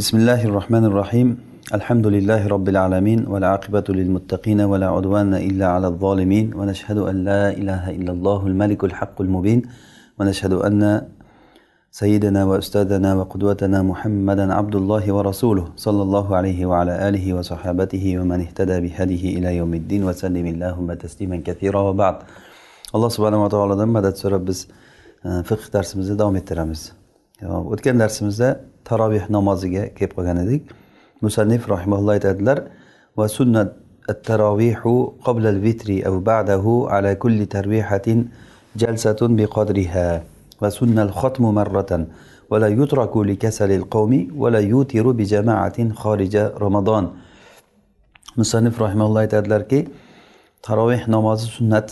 بسم الله الرحمن الرحيم. الحمد لله رب العالمين والعاقبة للمتقين ولا عدوان إلا على الظالمين ونشهد أن لا إله إلا الله الملك الحق المبين ونشهد أن سيدنا وأستاذنا وقدوتنا محمدا عبد الله ورسوله صلى الله عليه وعلى آله وصحابته ومن اهتدى بهديه إلى يوم الدين وسلم اللهم تسليما كثيرا وبعد. alloh subhanava taolodan madad so'rab biz fiqh darsimizni davom ettiramiz o'tgan darsimizda tarobih namoziga kelib qolgan edik. مصنف رحمه الله va sunnat التراويح قبل الوتر أو بعده على كل ترويحة جلسة بقدرها وسن الختم مرة ولا يترك لكسل القوم ولا يوتر بجماعة خارج رمضان مصنف رحمه الله تعالى تراويح نماز سنة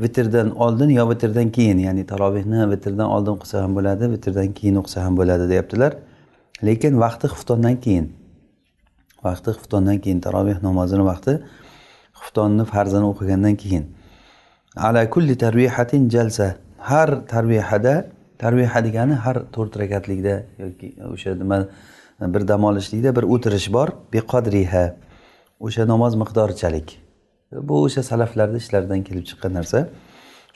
vitrdan oldin yo vitrdan keyin? Ya'ni tarovehni vitrdan oldin o'qisa ham bo'ladi vitrdan keyin o'qisa ham bo'ladi deyaptilar. Lekin vaqti xuftondan keyin vaqti xuftondan keyin taroveh namozini vaqti xuftonni farzini o'qigandan keyin. Ala kulli tarvihatin jalsa. Har tarvihada tarviha degani har to'rt rakatlikda yoki o'sha nima bir dam olishlikda bir o'tirish bor. Beqodriha o'sha namoz miqdorichalik. Bu o'sha salaflarni ishlaridan kelib chiqqan narsa.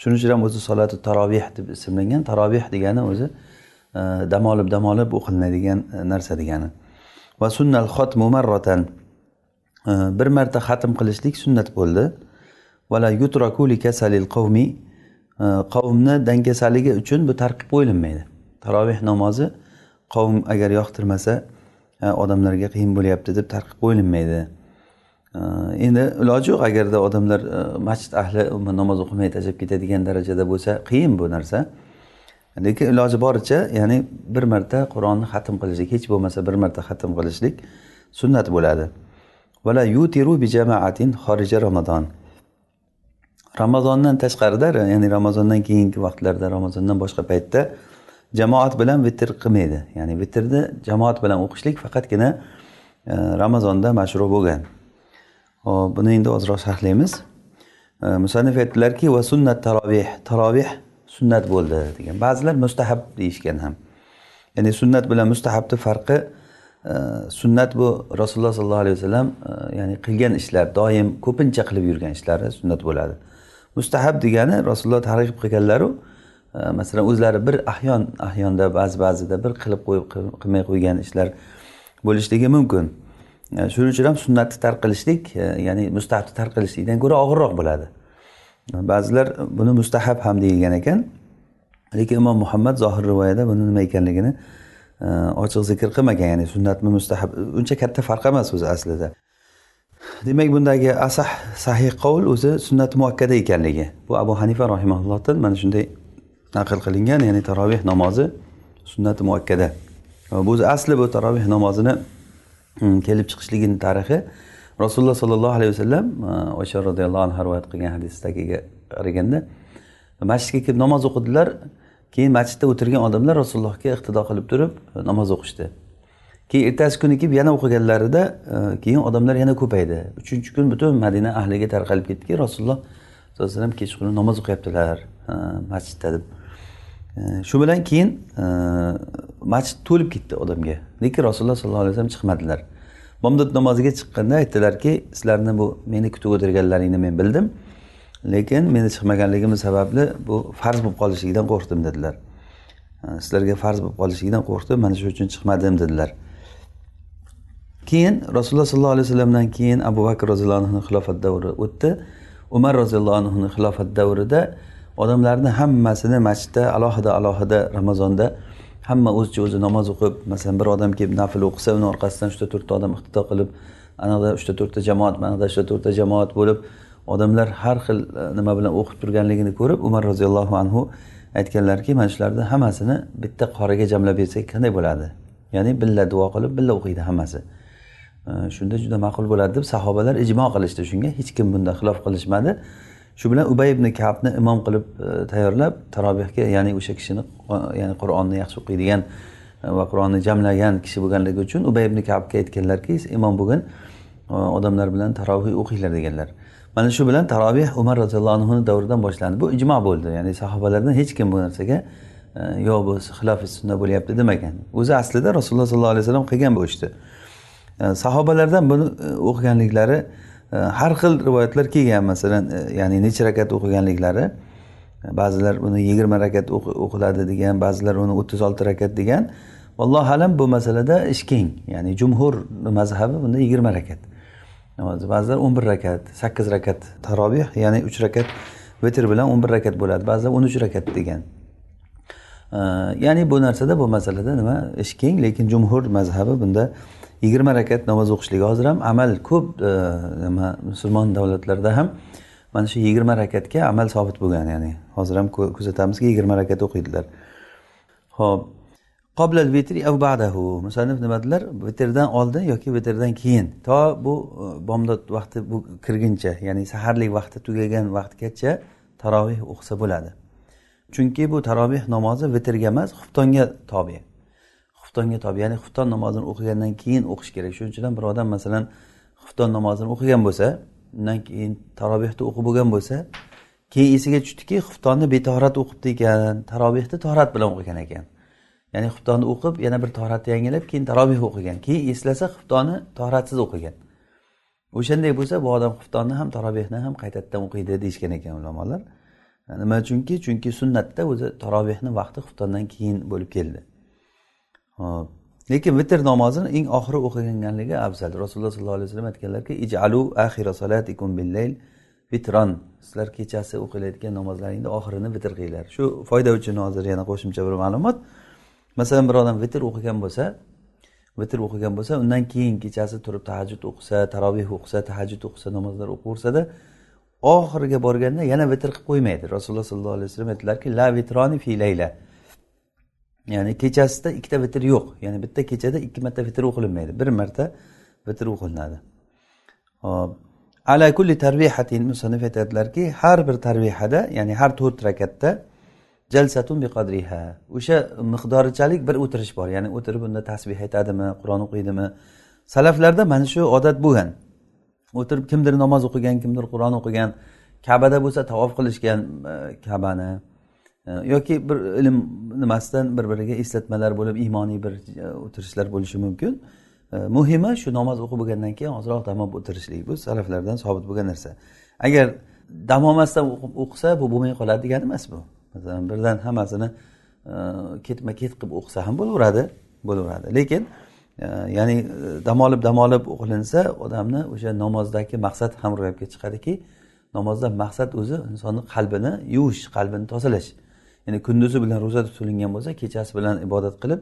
Shuning uchun ham o'zi solati taroveh deb ismlangan. Taroveh degani o'zi e, dam olib dam olib o'qilinadigan e, narsa degani. Va sunnal xotmu marratan e, bir marta xatm qilishlik sunnat bo'ldi. Vala yutrakuli kasalil qavmi. Qavmni dangasaligi uchun bu tarqib qo'yilmaydi taroveh namozi qavm agar yoqtirmasa odamlarga qiyin bo'lyapti deb tarqib qo'yilmaydi endi iloji yo'q agarda odamlar e, masjid ahli umuman namoz o'qimay tashlab ketadigan darajada bo'lsa qiyin bu narsa. Lekin iloji boricha ya'ni bir marta qur'onni xatm qilishlik hech bo'lmasa bir marta xatm qilishlik sunnat bo'ladi. Vala yutiru bi jamaatin xorija ramazon ramazondan tashqarida ya'ni ramazondan keyingi vaqtlarda ramazondan boshqa paytda jamoat bilan vitr qilmaydi. Ya'ni vitrni jamoat bilan o'qishlik faqatgina e, ramazonda mashru bo'lgan. Hop buni endi ozroq sharhlaymiz. E, musannif aytdilarki va sunnat taroveh taroveh sunnat bo'ldi degan. Ba'zilar mustahab deyishgan ham. Ya'ni sunnat bilan mustahabni farqi e, sunnat bu rasululloh sollallohu alayhi vasallam e, ya'ni qilgan ishlar doim ko'pincha qilib yurgan ishlari sunnat bo'ladi. Mustahab degani rasululloh targ'ib qilganlaru masalan o'zlari bir ahyon ahyonda ba'zi ba'zida bir qilib qo'yib qilmay qo'ygan ishlar bo'lishligi mumkin. Shuning uchun ham sunnatni tark qilishlik e, ya'ni mustahabni tark qilishlikdan ko'ra og'irroq bo'ladi. Ba'zilar buni mustahab ham deyilgan ekan lekin imom muhammad zohir rivoyada buni nima ekanligini e, ochiq zikr qilmagan ya'ni sunnatmi mustahab uncha katta farq emas o'zi aslida. Demak bundagi asah sahih qovul o'zi sunnat muakkada ekanligi. Bu abu hanifa rahimaullohdan mana shunday naql qilingan ya'ni taroveh namozi sunnati muakkada. Bu o'zi asli bu taroveh namozini Hm, kelib chiqishligini tarixi rasululloh sollallohu alayhi vasallam hm, osha roziyallohu anhu rivoyat qilgan hadisdagiga qaraganda masjidga kelib namoz o'qidilar. Keyin masjidda o'tirgan odamlar rasulullohga iqtido qilib turib hm, namoz o'qishdi. Keyin ertasi kuni kelib yana o'qiganlarida keyin odamlar yana ko'paydi. Uchinchi kun butun madina ahliga tarqalib ketdiki rasululloh sallallohu alayhi vasallam kechqurun namoz o'qiyaptilar masjidda deb. Shu bilan keyin masjid to'lib ketdi odamga. Lekin rasululloh sollallohu alayhi vasallam chiqmadilar. Bomdod namoziga chiqqanda aytdilarki sizlarni bu meni kutib o'tirganlaringni men bildim lekin meni chiqmaganligim sababli bu farz bo'lib qolishligidan qo'rqdim dedilar. Sizlarga farz bo'lib qolishligidan qo'rqdim mana shu uchun chiqmadim dedilar. Keyin rasululloh sollallohu alayhi vasallamdan keyin abu bakr roziyallohu anhuni xilofat davri o'tdi. Umar roziyallohu anhuni xilofat davrida odamlarni hammasini masjidda alohida alohida ramazonda hamma o'zicha o'zi namoz o'qib masalan bir odam kelib nafl o'qisa uni orqasidan uchta to'rtta odam iqtido qilib anaqada uchta to'rtta jamoat manada uchta to'rtta jamoat bo'lib odamlar har xil e, nima bilan o'qib turganligini ko'rib umar roziyallohu anhu aytganlarki mana shularni hammasini bitta qoriga jamlab bersak qanday bo'ladi? Ya'ni billa duo qilib billa o'qiydi hammasi. E, shunda juda ma'qul bo'ladi deb sahobalar ijmo qilishdi. Shunga hech kim bunda xilof qilishmadi. Shu bilan ubay ibn kabni imom qilib e, tayyorlab tarobehga ya'ni o'sha kishini ya'ni qur'onni yaxshi o'qiydigan e, va qur'onni jamlagan kishi bo'lganligi uchun ubay ibn kabga aytganlarki imom bo'lgin e, odamlar bilan taroveh o'qinglar deganlar. Mana shu bilan taroveh umar roziyallohu anhuni davridan boshlandi. Bu ijmo bo'ldi ya'ni sahobalardan hech kim bu narsaga yo bu xilofi sunna bo'lyapti demagan. O'zi aslida rasululloh sollallohu alayhi vasallam qilgan bu ishni sahobalardan buni o'qiganliklari har xil rivoyatlar kelgan masalan e, ya'ni necha rakat o'qiganliklari ba'zilar uni yigirma rakat o'qiladi degan ba'zilar uni o'ttiz olti rakat degan. Vallohu alam bu masalada ish keng. Ya'ni jumhur mazhabi bunda yigirma rakat. Ba'zilar o'n bir rakat sakkiz rakat tarobih ya'ni uch rakat vitr bilan o'n bir rakat bo'ladi. Ba'zilar o'n uch rakat degan. Ya'ni bu narsada bu masalada nima? Ish keng lekin jumhur mazhabi bunda yigirma rakat namoz o'qishlik hozir ham amal ko'p e, nima musulmon davlatlarda ham mana shu yigirma rakatga amal sobit bo'lgan ya'ni hozir ham kuzatamizki yigirma rakat o'qiydilar. Ho'p qoblal vitri av ba'dahu. Musannif nima dedilar? Vitrdan oldin yoki vitrdan keyin? To bu e, bomdod vaqti bu kirguncha ya'ni saharlik vaqti tugagan vaqtgacha taroveh o'qisa bo'ladi. Chunki bu taroveh namozi vitrga emas xuftonga tobe. Xuftonga tobe ya'ni xufton namozini o'qigandan keyin o'qish kerak. Shuning uchun ham bir odam masalan xufton namozini o'qigan bo'lsa undan keyin tarobehni o'qib bo'lgan bo'lsa keyin esiga tushdiki xuftonni betahorat o'qibdi ekan tarobehni torat bilan o'qigan ekan. Ya'ni xuftonni o'qib yana bir toratni yangilab keyin tarobeh o'qigan. Keyin eslasa xuftonni toratsiz o'qigan. O'shanday bo'lsa bu odam xuftonni ham tarobehni ham qaytadan o'qiydi deyishgan ekan ulamolar. Nima uchunki? Chunki sunnatda o'zi tarobehni vaqti xuftondan keyin bo'lib keldi. Hop. Lekin vitr namozini eng oxiri o'qiganligi afzal. Rasululloh sollallohu alayhi vasallam aytganlarki ijalu axira solatikum billayl vitron sizlar kechasi o'qilayotgan namozlaringni oxirini vitr qilinglar. Shu foyda uchun hozir yana qo'shimcha bir ma'lumot. Masalan bir odam vitr o'qigan bo'lsa vitr o'qigan bo'lsa undan keyin kechasi turib tahajjud o'qisa taroveh o'qisa tahajjud o'qisa namozlar o'qiversa oxiriga borganda yana vitr qilib qo'ymaydi. Rasululloh sollallohu alayhi vasallam aytdilarki la vitroni fi layla. Ya'ni kechasida ikkita vitr yo'q. Ya'ni bitta kechada ikki marta vitr o'qilinmaydi. Bir marta vitr o'qilinadi. Hop ala kulli tarvihatin musannif aytadilarki har bir tarvihada ya'ni har to'rt rakatda jalsatun biqadriha. O'sha miqdorichalik bir o'tirish bor. Ya'ni o'tirib unda tasbeh aytadimi qur'on o'qiydimi? Salaflarda mana shu odat bo'lgan. O'tirib kimdir namoz o'qigan kimdir qur'on o'qigan kabada bo'lsa tavof qilishgan e, kabani. e, yoki bir ilm nimasidan bir biriga eslatmalar bo'lib iymoniy bir e, o'tirishlar bo'lishi mumkin. Muhimi shu namoz o'qib bo'lgandan keyin ozroq dam olib o'tirishlik bu salaflardan sobit bo'lgan narsa. Agar dam olmasdan o'qisa bu bo'lmay qoladi degani emas bu. Masalan birdan hammasini e, ketma ket qilib o'qisa ham bo'laveradi bo'laveradi. Lekin e, ya'ni dam olib dam olib o'qilinsa odamni o'sha namozdagi maqsad ham ro'yobga chiqadiki namozda maqsad o'zi insonni qalbini yuvish qalbini tozalash. Ya'ni kunduzi bilan ro'za tutilingan bo'lsa kechasi bilan ibodat qilib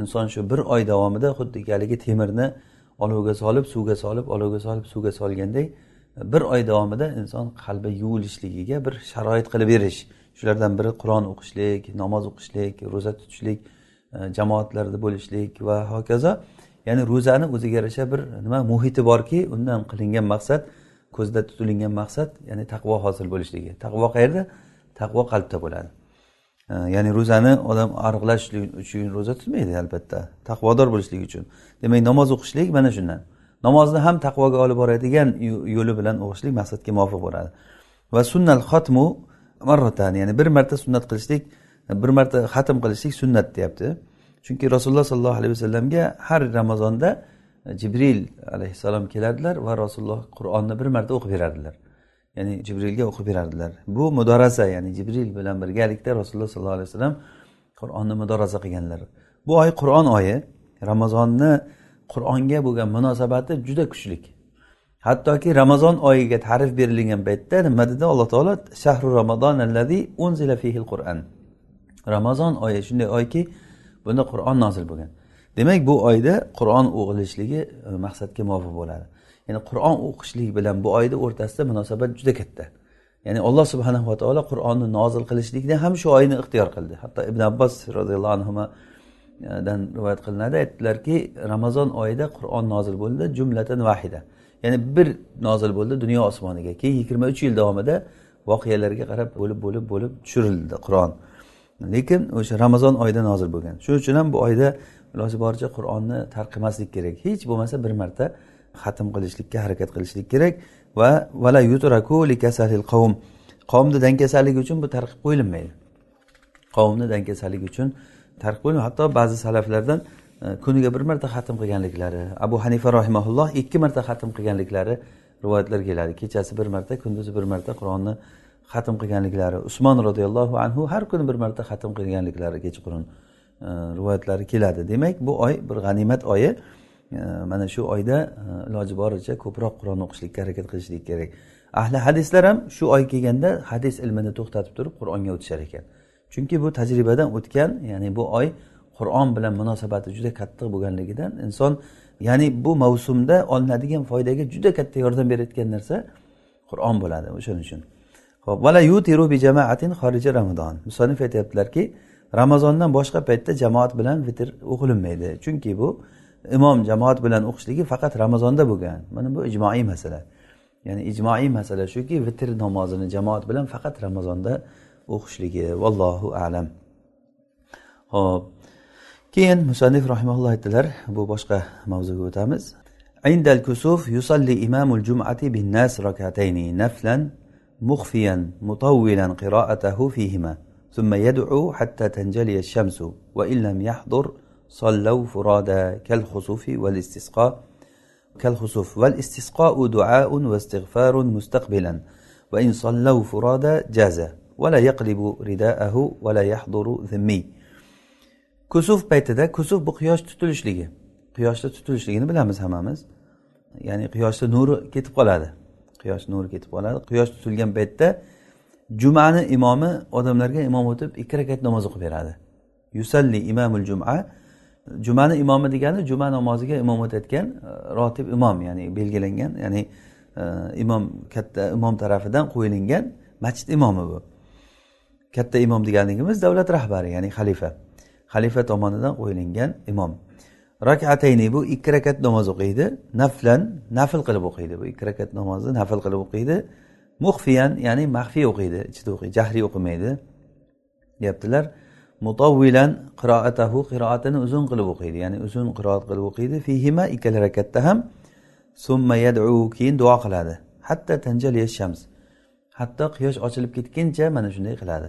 inson shu bir oy davomida xuddi haligi temirni olovga solib suvga solib olovga solib suvga solganday bir oy davomida inson qalbi yuvilishligiga bir sharoit qilib berish. Shulardan biri qur'on o'qishlik namoz o'qishlik ro'za tutishlik e, jamoatlarda bo'lishlik va hokazo. Ya'ni ro'zani o'ziga yarasha bir nima muhiti borki undan qilingan maqsad ko'zda tutilingan maqsad ya'ni taqvo hosil bo'lishligi. Taqvo qayerda? Taqvo qalbda bo'ladi. Ya'ni ro'zani odam ariqlash uchun ro'za tutmaydi albatta taqvodor bo'lishlik uchun. Demak namoz o'qishlik mana shundan. Namozni ham taqvoga olib boradigan yo'li bilan o'qishlik maqsadga muvofiq bo'ladi. Va sunnal xotmu marratan ya'ni bir marta sunnat qilishlik bir marta xatm qilishlik sunnat deyapti. Chunki rasululloh sollallohu alayhi vasallamga har ramazonda jibril alayhissalom kelardilar va rasululloh qur'onni bir marta o'qib berardilar. Ya'ni jibrilga o'qib berardilar. Bu mudorasa ya'ni jibril bilan birgalikda rasululloh sollallohu alayhi vasallam qur'onni mudorasa qilganlar. Bu oy qur'on oyi ramazonni qur'onga bo'lgan munosabati juda kuchli. Hattoki ramazon oyiga ta'rif berilgan paytda nima dedi alloh taolo shahru ramazon allazi unzila fihil qur'an ramazon oyi shunday oyki bunda qur'on nozil bo'lgan. Demak bu oyda qur'on o'qilishligi e, maqsadga muvofiq bo'ladi. Ya'ni qur'on o'qishlik bilan bu oyni o'rtasida munosabat juda katta. Ya'ni alloh subhanahu va taolo qur'onni nozil qilishlikni ham shu oyni ixtiyor qildi. Hatto ibn abbos roziyallohu anhudan e, rivoyat qilinadi aytdilarki ramazon oyida qur'on nozil bo'ldi jumlatan vahida. Ya'ni bir nozil bo'ldi dunyo osmoniga. Keyin yigirma uch yil davomida voqealarga qarab bo'lib bo'lib bo'lib tushirildi qur'on. Lekin o'sha ramazon oyida nozil bo'lgan. Shuning uchun ham bu oyda iloji boricha qur'onni tarqimaslik kerak. Hech bo'lmasa bir marta xatm qilishlikka harakat qilishlik kerak va vala yutraku li kasalil qavm qavmni dangkasalligi uchun bu tarqib qo'yilmaydi. Qavmni dangasalik uchun tarqib qo'yilmaydi. Hatto ba'zi salaflardan e, kuniga bir marta xatm qilganliklari abu hanifa rahimaulloh ikki marta xatm qilganliklari rivoyatlar keladi. Kechasi bir marta kunduzi bir marta qur'onni xatm qilganliklari usmon roziyallohu anhu har kuni bir marta xatm qilganliklari kechqurun e, rivoyatlari keladi. Demak bu oy bir g'animat oyi. Mana shu oyda e, iloji boricha ko'proq qur'on o'qishlikka harakat qilishlik kerak. Ahli hadislar ham shu oy kelganda hadis ilmini to'xtatib turib qur'onga o'tishar ekan. Chunki bu tajribadan o'tgan ya'ni bu oy qur'on bilan munosabati juda qattiq bo'lganligidan inson ya'ni bu mavsumda olinadigan foydaga juda katta yordam berayotgan narsa qur'on bo'ladi o'shaning uchun. Ho'p vala yutiru bi jamaatin xorija ramazon musonif aytyaptilarki ramazondan boshqa paytda jamoat bilan vitr o'qilinmaydi chunki bu imom jamoat bilan o'qishligi faqat ramazonda bo'lgan mana bu ijmoiy masala ya'ni ijmoiy masala shuki vitr namozini jamoat bilan faqat ramazonda o'qishligi vallohu alam ho'p keyin musannif rahimaulloh aytdilar bu boshqa mavzuga o'tamiz عند الكسوف يصلي إمام الجمعة بالناس ركعتين نفلا مخفيا مطولا قراءته فيهما ثم يدعو حتى تنجلي الشمس وإن لم يحضر صلوا فرادا كالخسوف والاستسقاء كالخسوف والاستسقاء دعاء واستغفار مستقبلا وإن صلوا فرادا جاز ولا يقلب رداءه ولا يحضر ذمي kusuf paytida kusuf bu quyosh tutilishligi quyoshni tutilishligini bilamiz hammamiz ya'ni quyoshni nuri ketib qoladi quyosh nuri ketib qoladi quyosh tutilgan paytda jumani imomi odamlarga imom o'tib ikki rakat namoz o'qib beradi yusalli imamul juma jumani imomi degani juma namoziga imom o'tayotgan e, rotib imom ya'ni belgilangan ya'ni e, imom katta imom tarafidan qo'yilgan masjid imomi bu. Katta imom deganligimiz davlat rahbari ya'ni xalifa. Xalifa tomonidan qo'yilgan imom. Rakatayni bu ikki rakat namoz o'qiydi. Naflan nafl qilib o'qiydi bu ikki rakat namozni nafl qilib o'qiydi. Muxfiyan ya'ni maxfiy o'qiydi ichida o'qiydi jahriy o'qimaydi. Deyaptilar. Mutavvilan qiroatahu qiroatini uzun qilib o'qiydi ya'ni uzun qiroat qilib o'qiydi fihima ikkala rakatda ham summa yadu keyin duo qiladi hatta tanjal shams hatto quyosh ochilib ketguncha mana shunday qiladi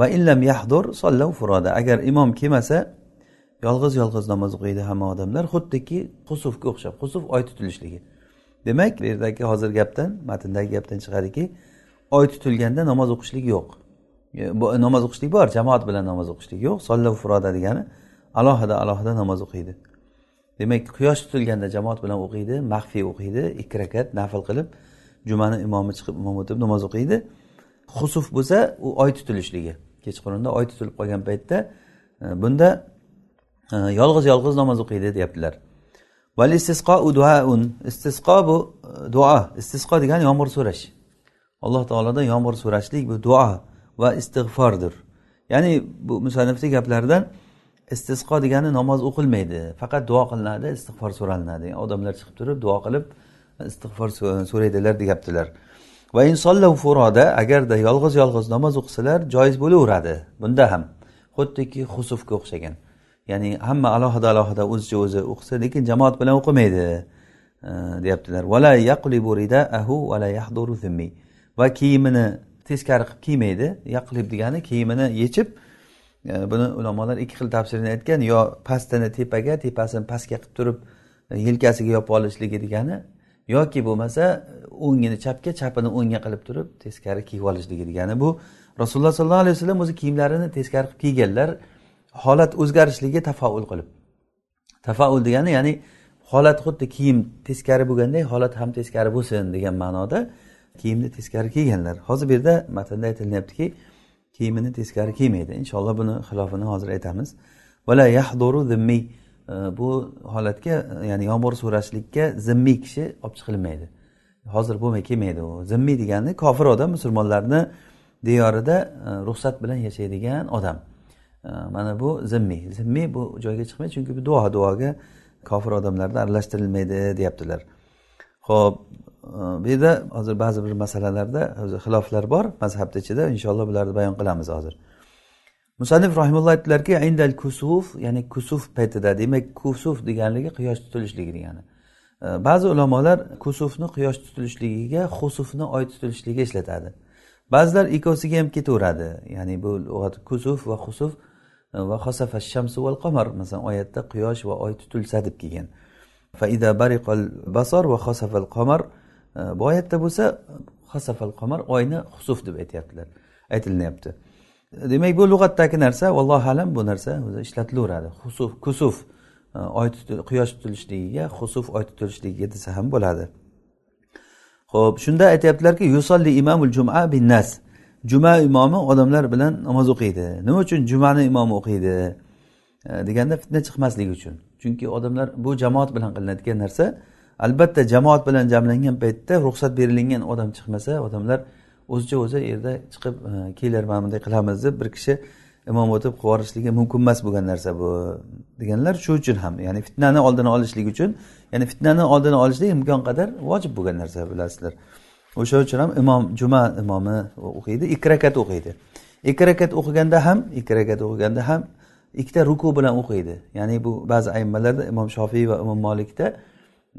va illam yahdur sollau furoda agar imom kelmasa yolg'iz yolg'iz namoz o'qiydi hamma odamlar xuddiki qusufga o'xshab qusuf oy tutilishligi demak bu yerdagi hozir gapdan matndagi gapdan chiqadiki oy tutilganda namoz o'qishlik yo'q E, namoz o'qishlik bor jamoat bilan namoz o'qishlik yo'q. Solla furoda degani alohida alohida namoz o'qiydi. Demak quyosh tutilganda jamoat bilan o'qiydi maxfiy o'qiydi ikki rakat nafl qilib jumani imomi chiqib imom o'tib namoz o'qiydi. Husuf bo'lsa u oy tutilishligi kechqurunda oy tutilib qolgan paytda e, bunda e, yolg'iz yolg'iz namoz o'qiydi deyaptilar. Val istisqo duaun. Istisqo bu duo istisqo degani yomg'ir so'rash. Alloh taolodan yomg'ir so'rashlik bu duo va istig'fordir. Ya'ni bu musannifni gaplaridan istisqo degani namoz o'qilmaydi faqat duo qilinadi istig'for so'ralinadi. Odamlar chiqib turib duo qilib istig'for so'raydilar deyaptilar. Va insonlar furoda agarda yolg'iz yolg'iz namoz o'qisalar joiz bo'laveradi. Bunda ham xuddiki husufga o'xshagan. Ya'ni hamma alohida alohida o'zicha o'zi o'qisa lekin jamoat bilan o'qimaydi e, deyaptilar. Vala yaqulibu ridaahu vala yahduru zimmi. Va kiyimini teskari qilib kiymaydi. Yaqlib degani kiyimini yechib e, buni ulamolar ikki xil tafsirini aytgan yo pastini tepaga tepasini pastga qilib turib e, yelkasiga yopib olishligi degani yoki bo'lmasa o'ngini chapga chapini o'ngga qilib turib teskari kiyib olishligi degani. Bu rasululloh sollallohu alayhi vasallam o'zi kiyimlarini teskari qilib kiyganlar holat o'zgarishligiga tafaul qilib. Tafaul degani ya'ni holat xuddi kiyim teskari bo'lganday holat ham teskari bo'lsin degan ma'noda kiyimni teskari kiyganlar. Hozir bu yerda matnda aytilyaptiki kiyimini teskari kiymaydi. Inshaalloh buni xilofini hozir aytamiz. Vala yahduru zimmiy bu holatga ya'ni yomg'ir so'rashlikka zimmiy kishi olib chiqilmaydi. Hozir bo'lmay kelmaydi u. Zimmiy degani kofir odam musulmonlarni diyorida e, ruxsat bilan yashaydigan odam. Mana bu zimmiy zimmiy bu joyga chiqmaydi chunki bu duo duoga kofir odamlarni aralashtirilmaydi deyaptilar. Ho'p Э, bu yerda hozir ba'zi bir masalalarda xiloflar bor mazhabni ichida. Inshaalloh bularni bayon qilamiz hozir. Musannif rahimulloh aytdilarki indal kusuf ya'ni kusuf paytida demak kusuf deganligi quyosh tutilishligi degani. Э, ba'zi ulamolar kusufni quyosh tutilishligiga husufni oy tutilishligiga ishlatadi. Ba'zilar ikkovsiga ham ketaveradi. Ya'ni bu lug'at kusuf va husuf э, va xosafa shamsu val qamar masalan oyatda quyosh va oy tutilsa deb kelgan. Faida bariqal basor va xosafal qamar bu oyatda bo'lsa hasafal qamar oyni husuf deb aytyaptilar aytilinyapti. Demak bu lug'atdagi narsa vallohu alam bu narsa ishlatilaveradi. Husuf kusuf e, oy quyosh tutilishligiga husuf oy tutilishligiga desa ham bo'ladi. Ho'p shunda aytyaptilarki yusolli imomul juma bin nas. Juma imomi odamlar bilan namoz o'qiydi. Nima uchun jumani imomi o'qiydi? E, deganda fitna chiqmasligi uchun. Chunki odamlar bu jamoat bilan qilinadigan narsa albatta jamoat bilan jamlangan paytda ruxsat berilgan odam chiqmasa odamlar o'zicha o'zi yerda chiqib e, kelinglar mana bunday qilamiz deb bir kishi imom o'tib qilib yuborishligi mumkin emas bo'lgan narsa bu deganlar shu uchun ham. Ya'ni fitnani oldini olishlik uchun ya'ni fitnani oldini olishlik imkon qadar vojib bo'lgan narsa bilasizlar. O'sha uchun ham imom juma imomi o'qiydi ikki rakat o'qiydi. Ikki rakat o'qiganda ham ikki rakat o'qiganda ham ikkita ruku bilan o'qiydi. Ya'ni bu ba'zi aymalarda imom shofiy va imom molikda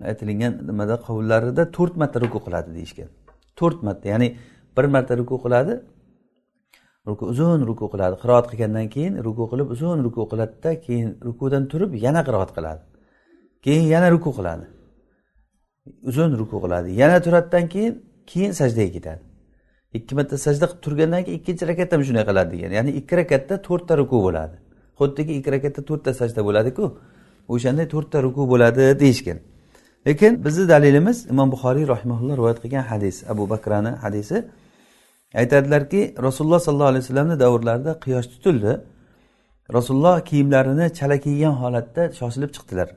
aytilingan nimada qovullarida to'rt marta ruku qiladi deyishgan. To'rt marta ya'ni bir marta ruku qiladi ruku uzun ruku qiladi. Qiroat qilgandan keyin ruku qilib uzun ruku qiladida keyin rukudan turib yana qiroat qiladi. Keyin yana ruku qiladi. Uzun ruku qiladi. Yana turadidan keyin keyin sajdaga ketadi. Ikki marta sajda qilib turgandan keyin ikkinchi rakatda ham shunday qiladi degan ya'ni ikki rakatda to'rtta ruku bo'ladi. Xuddiki ikki rakatda to'rtta sajda bo'ladiku. O'shanday to'rtta ruku bo'ladi deyishgan. Lekin bizni dalilimiz imom buxoriy rahimaulloh rivoyat qilgan hadis abu bakrani hadisi. Aytadilarki rasululloh sollallohu alayhi vasallamni davrlarida quyosh tutildi. Rasululloh kiyimlarini chala kiygan holatda shoshilib chiqdilar.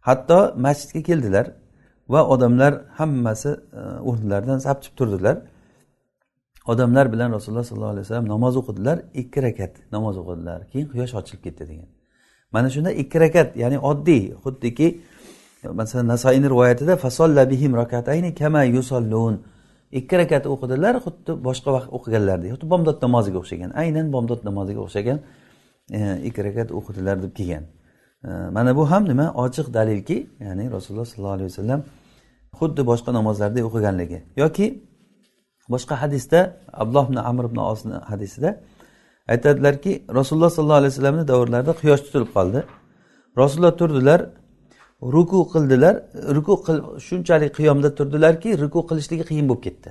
Hatto masjidga keldilar va odamlar hammasi e, o'rnlaridan sapchib turdilar. Odamlar bilan rasululloh sollallohu alayhi vasallam namoz o'qidilar ikki rakat namoz o'qidilar keyin quyosh ochilib ketdi degan. Mana shunda ikki rakat ya'ni oddiy xuddiki masalan nasoiyni rivoyatida fasolla bihim rakatayni kama yusallun. Ikki rakat o'qidilar xuddi boshqa vaqt o'qiganlardek xuddi bomdod namoziga o'xshagan. Aynan bomdod namoziga o'xshagan e, ikki rakat o'qidilar deb kelgan. E, mana bu ham nima? Ochiq dalilki ya'ni rasululloh sollallohu alayhi vasallam xuddi boshqa namozlarda o'qiganligi. Yoki boshqa hadisda abdulloh ibn amr ibn osni hadisida aytadilarki rasululloh sollallohu alayhi vasallamni davrlarida quyosh tutilib qoldi. Rasululloh turdilar ruku qildilar ruku qil shunchalik qiyomda turdilarki ruku qilishligi qiyin bo'lib ketdi.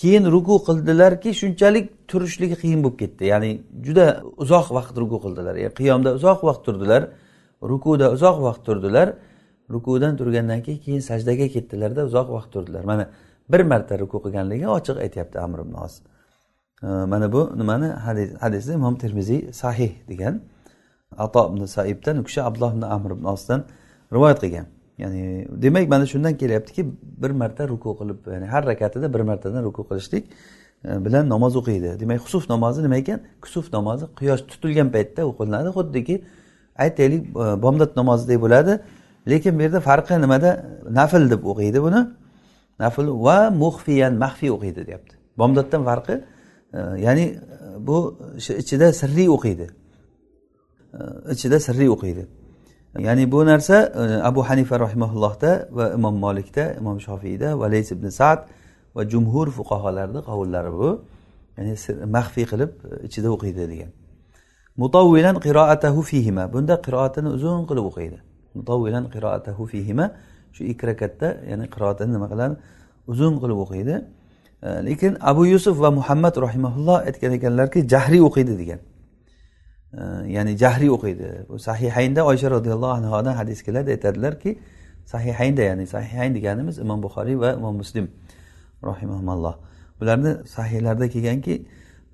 Keyin ruku qildilarki shunchalik turishligi qiyin bo'lib ketdi. Ya'ni juda uzoq vaqt ruku qildilar. Ya'ni qiyomda uzoq vaqt turdilar rukuda uzoq vaqt turdilar. Rukudan turgandan keyin keyin sajdaga ketdilarda uzoq vaqt turdilar. Mana bir marta ruku qilganligi ochiq aytyapti amr ibn os e, mana bu nimani? Hadis hadisni imom termiziy sahih degan. Ato ibn saibdan u kishi abdulloh ibn amr ibn osdan rivoyat qilgan. Ya'ni demak mana shundan kelyaptiki bir marta ruku qilib ya'ni har rakatida bir martadan ruku qilishlik e, bilan namoz o'qiydi. Demak husuf namozi nima ekan? Kusuf namozi quyosh tutilgan paytda o'qilinadi. Xuddiki aytaylik e, bomdod namozidek bo'ladi. Lekin bu yerda farqi nimada? Nafl deb o'qiydi buni. Nafl va muxfiyan maxfiy o'qiydi deyapti. Bomdoddan farqi e, ya'ni bu ichida sirli o'qiydi. Ichida sirli o'qiydi. Ya'ni bu narsa e, abu hanifa rahimaullohda va imom molikda imom shofiyda va lays ibn sad va jumhur fuqarolarni qovullari bu. Ya'ni maxfiy qilib e, ichida o'qiydi degan. Mutavvilan qiroatahu fihima. Bunda qiroatini uzun qilib o'qiydi. Mutavvilan qiroatahu fihima. Shu ikki rakatda ya'ni qiroatini nima qiladi? Uzun qilib o'qiydi. E, lekin abu yusuf va muhammad rahimaulloh aytgan ekanlarki jahriy o'qiydi degan. Ya'ni jahriy o'qiydi. Sahihaynda oysha roziyallohu anhudan hadis keladi. Aytadilarki sahihaynda ya'ni sahihayn deganimiz imom buxoriy va imom muslim rahimahumalloh bularni sahiylarda kelganki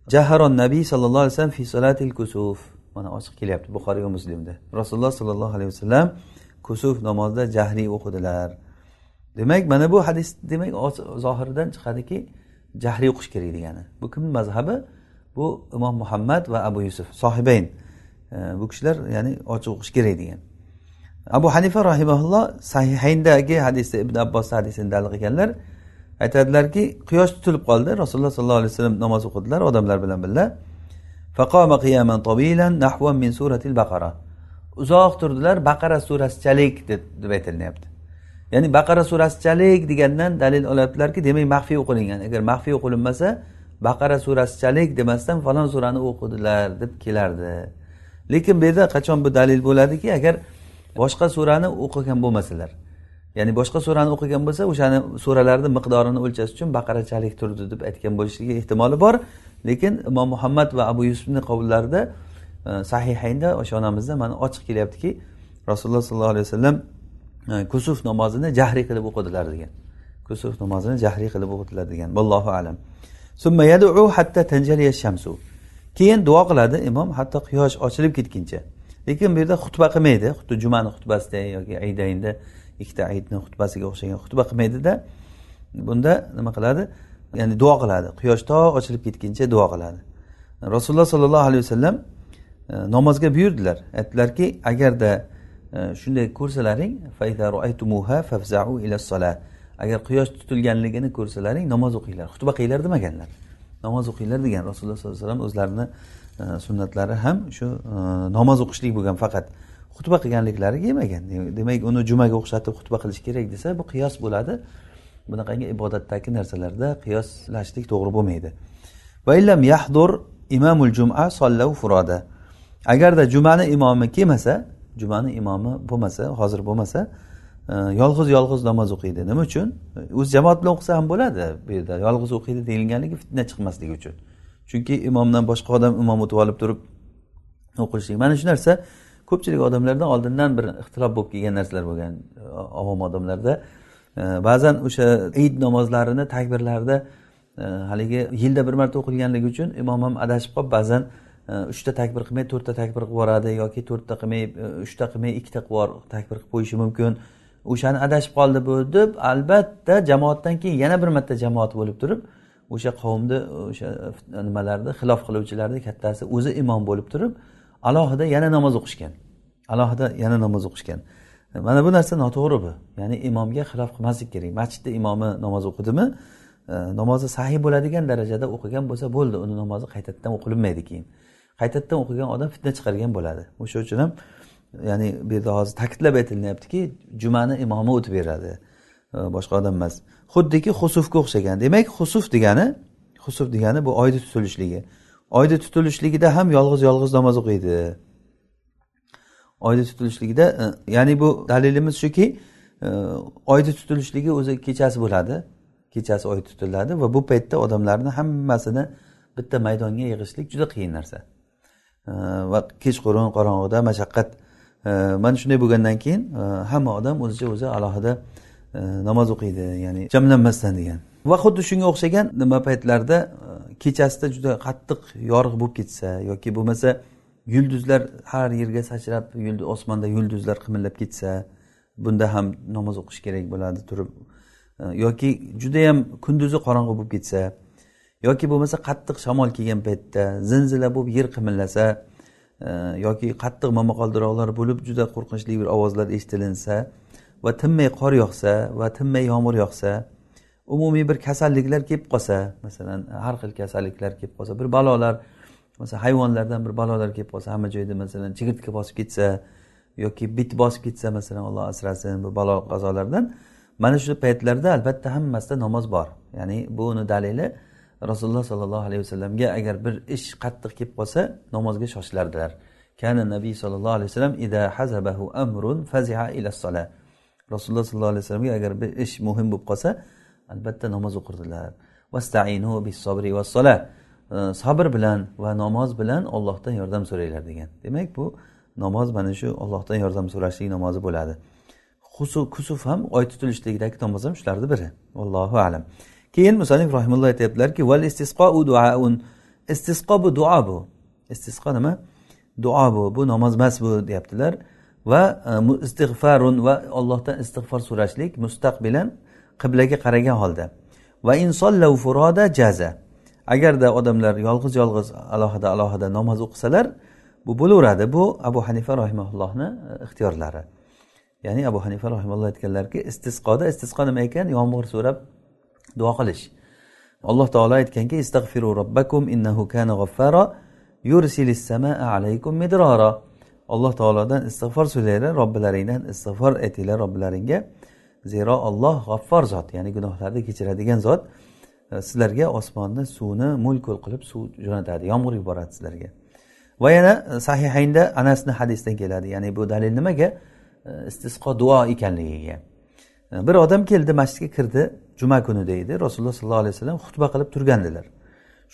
jaharon nabiy sallallohu alayhi vasallam fi solatil kusuf. Mana ochiq kelyapti buxoriy va muslimda. Rasululloh sollallohu alayhi vasallam kusuf namozida jahriy o'qidilar. Demak mana bu hadis demak zohiridan chiqadiki jahriy o'qish kerak degani. Bu kim mazhabi? Bu imom muhammad va abu yusuf sohibayn. Bu kishilar ya'ni ochiq o'qish kerak degan. Abu hanifa rahimaulloh sahihayndagi hadisda ibn abbos hadisini dalil qilganlar. Aytadilarki quyosh tutilib qoldi. Rasululloh sollallohu alayhi vasallam namoz o'qidilar odamlar bilan birga. Faqoma qiyaman tobilan nahvan min suratil baqara. Uzoq turdilar baqara surasichalik deb aytilyapti ya'ni baqara surasichalik degandan dalil olyaptilarki demak maxfiy o'qilingan. Agar maxfiy o'qilinmasa baqara surasichalik demasdan falon surani o'qidilar deb kelardi. Lekin bu yerda qachon bu dalil bo'ladiki agar boshqa surani o'qigan bo'lmasalar. Ya'ni boshqa surani o'qigan bo'lsa o'shani suralarni miqdorini o'lchash uchun baqarachalik turdi deb aytgan bo'lishligi ehtimoli bor. Lekin imom muhammad va abu yusufni qovullarida e, sahihaynda o'sha onamizda mana ochiq kelyaptiki rasululloh sollallohu alayhi vasallam e, kusuf namozini jahriy qilib o'qidilar degan. Kusuf namozini jahriy qilib o'qidilar degan. Vallohu alam. Keyin duo qiladi imom hatto quyosh ochilib ketguncha. Lekin bu yerda xutba qilmaydi. Xuddi jumani xutbasida yoki aydaynda ikkita aytni xutbasiga o'xshagan xutba qilmaydida. Bunda nima qiladi? Ya'ni duo qiladi. Quyosh to ochilib ketguncha duo qiladi. Rasululloh sollallohu alayhi vasallam e, namozga buyurdilar. Aytdilarki agarda e, shunday ko'rsalaring agar quyosh tutilganligini ko'rsalaring namoz o'qinglar. Xutba qilinglar demaganlar. Namoz o'qinglar degan rasululloh sollallohu alayhi vasallam o'zlarini e, sunnatlari ham shu e, namoz o'qishlik bo'lgan faqat xutba qilganliklari kelmagan demak uni jumaga o'xshatib xutba qilish kerak desa bu qiyos bo'ladi. Bunaqangi ibodatdagi narsalarda qiyoslashlik to'g'ri bo'lmaydi. Yahdur imamul juma sollau furoda. Agarda jumani imomi kelmasa jumani imomi bo'lmasa hozir bo'lmasa yolg'iz yolg'iz namoz o'qiydi. Nima uchun? O'zi jamoat bilan o'qisa ham bo'ladi bu yerda. Yolg'iz o'qiydi deyilganligi fitna chiqmasligi uchun. Chunki imomdan boshqa odam imom o'tib olib turib o'qishlik mana shu narsa ko'pchilik odamlarda oldindan bir ixtilof bo'lib kelgan narsalar bo'lgan ovom odamlarda. Ba'zan o'sha id namozlarini takbirlarida e, haligi yilda bir marta o'qilganligi uchun imom ham adashib qolib ba'zan e, uchta takbir qilmay to'rtta takbir qilib yuboradi yoki to'rtta qilmay e, uchta qilmay ikkita qilib takbir qilib qo'yishi mumkin. O'shani adashib qoldi bu deb albatta jamoatdan keyin yana bir marta jamoat bo'lib turib o'sha qavmni o'sha nimalarni xilof qiluvchilarni kattasi o'zi imom bo'lib turib alohida yana namoz o'qishgan. Alohida yana namoz o'qishgan. Mana bu narsa noto'g'ri bu. Ya'ni imomga xilof qilmaslik kerak. Masjidda imomi namoz o'qidimi e, namozi sahiy bo'ladigan darajada o'qigan bo'lsa bo'ldi. Uni namozi qaytadan o'qilinmaydi keyin. Qaytadan o'qigan odam fitna chiqargan bo'ladi. O'sha uchun ham ya'ni bu yerda hozir ta'kidlab aytilyaptiki jumani imomi o'tib beradi. Boshqa odam emas. Xuddiki husufga o'xshagan. Demak husuf degani husuf degani bu oyni tutilishligi oyni tutilishligida ham yolg'iz yolg'iz namoz o'qiydi. Oyni tutilishligida e, ya'ni bu dalilimiz shuki e, oyni tutilishligi o'zi kechasi bo'ladi. Kechasi oy tutiladi va bu paytda odamlarni hammasini bitta maydonga yig'ishlik juda qiyin narsa. E, va kechqurun qorong'ida mashaqqat mana shunday bo'lgandan keyin e, hamma odam o'zicha o'zi alohida e, namoz o'qiydi ya'ni jamlanmasdan degan. Va xuddi shunga o'xshagan nima paytlarda e, kechasida juda qattiq yorug' bo'lib ketsa yoki bo'lmasa yulduzlar har yerga sachrab osmonda yulduzlar qimillab ketsa bunda ham namoz o'qish kerak bo'ladi turib yoki judayam kunduzi qorong'i bo'lib ketsa yoki bo'lmasa qattiq shamol kelgan paytda zilzila bo'lib yer qimillasa yoki qattiq momaqaldiroqlar bo'lib juda qo'rqinchli bir ovozlar eshitilinsa va tinmay qor yog'sa va tinmay yomg'ir yog'sa umumiy bir kasalliklar kelib qolsa masalan har xil kasalliklar kelib qolsa bir balolar masalan hayvonlardan bir balolar kelib qolsa hamma joyda masalan chigirtka bosib ketsa yoki bit bosib ketsa masalan alloh asrasin bu balo qazolardan mana shu paytlarda albatta hammasida namoz bor. Ya'ni buni dalili rasululloh sollallohu alayhi vasallamga agar bir ish qattiq kelib qolsa namozga shoshilardilar. Kana nabiy sollallohu alayhi vasallam ida hazabahu amrun faziha ila sola rasululloh sollallohu alayhi vasallamga agar bir ish muhim bo'lib qolsa albatta namoz o'qirdilar. Vastainu bis sobri va sola sabr bilan va namoz bilan ollohdan yordam so'ranglar degan. Demak bu namoz mana shu ollohdan yordam so'rashlik namozi bo'ladi. Kusuf ham oy tutilishligidagi namoz ham shularni biri. Allohu alam. Keyin musanif rahimulloh aytyaptilarki val istisqo duaun. Istisqo bu duo bu. Istisqo nima? Duo bu. Bu namoz emas bu deyaptilar. Va e, istig'farun va allohdan istig'for so'rashlik mustaqbilan qiblaga qaragan holda. Va insollau furoda jaza. Agarda odamlar yolg'iz yolg'iz alohida alohida namoz o'qisalar bu bo'laveradi. Bu abu hanifa rahimaullohni e, ixtiyorlari. Ya'ni abu hanifa rahimalloh aytganlarki istisqoda istisqo nima ekan? Yomg'ir so'rab duo qilish. Alloh taolo aytganki istag'firu robbakum innahu kana g'affaro yursilis samaa alaykum midrora alloh taolodan istig'for so'ranglar robbilaringdan istig'for aytinglar robbilaringga. Zero olloh g'affor zot ya'ni gunohlarni kechiradigan zot e, sizlarga osmonni suvni mo'l ko'l qilib suv jo'natadi yomg'ir yuboradi sizlarga. Va yana e, sahihaynda anasni hadisdan keladi ya'ni bu dalil nimaga? E, istisqo duo ekanligiga. Bir odam keldi masjidga kirdi. Juma kunida edi rasululloh sollallohu alayhi vasallam xutba qilib turgandilar.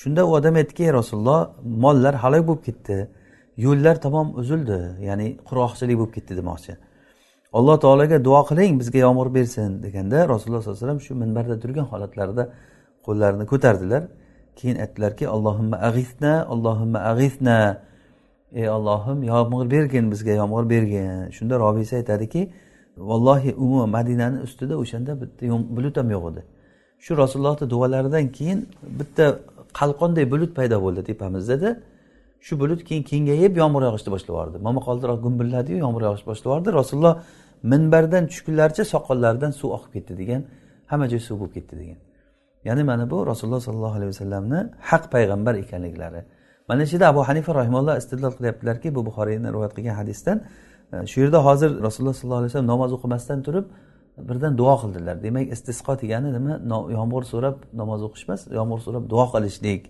Shunda u odam aytdiki rasululloh mollar halok bo'lib ketdi. Yo'llar tamom uzildi. Ya'ni qurg'oqchilik bo'lib ketdi demoqchi. Alloh taologa duo qiling bizga yomg'ir bersin deganda rasululloh sollallohu alayhi vasallam shu minbarda turgan holatlarida qo'llarini ko'tardilar. Keyin aytdilarki allohimma ag'isna allohimma ag'isna ey ollohim yomg'ir bergin bizga yomg'ir bergin. Shunda robiysi aytadiki vallohi umuman madinani ustida o'shanda bitta bulut ham yo'q edi. Shu rasulullohni duolaridan keyin bitta qalqonday bulut paydo bo'ldi tepamizdada shu bulut keyin kengayib yomg'ir yog'ishni boshlab yubordi. Momaqaldiroq gumbilladiyu yomg'ir yog'ish boshlab yubordi. Rasululloh minbardan tushgunlaricha soqollaridan suv oqib ketdi degan hamma joy suv bo'lib ketdi degan. Ya'ni mana bu rasululloh sollallohu alayhi vasallamni haq payg'ambar ekanliklari. Mana shu yerda abu hanifa rahimalloh istidlol qilyaptilarki bu buxoriyni rivoyat qilgan hadisdan shu yerda hozir rasululloh sollallohu alayhi vasallam namoz o'qimasdan turib birdan duo qildilar. Demak istisqo degani nima? Yomg'ir so'rab namoz o'qish emas yomg'ir so'rab duo qilishlik.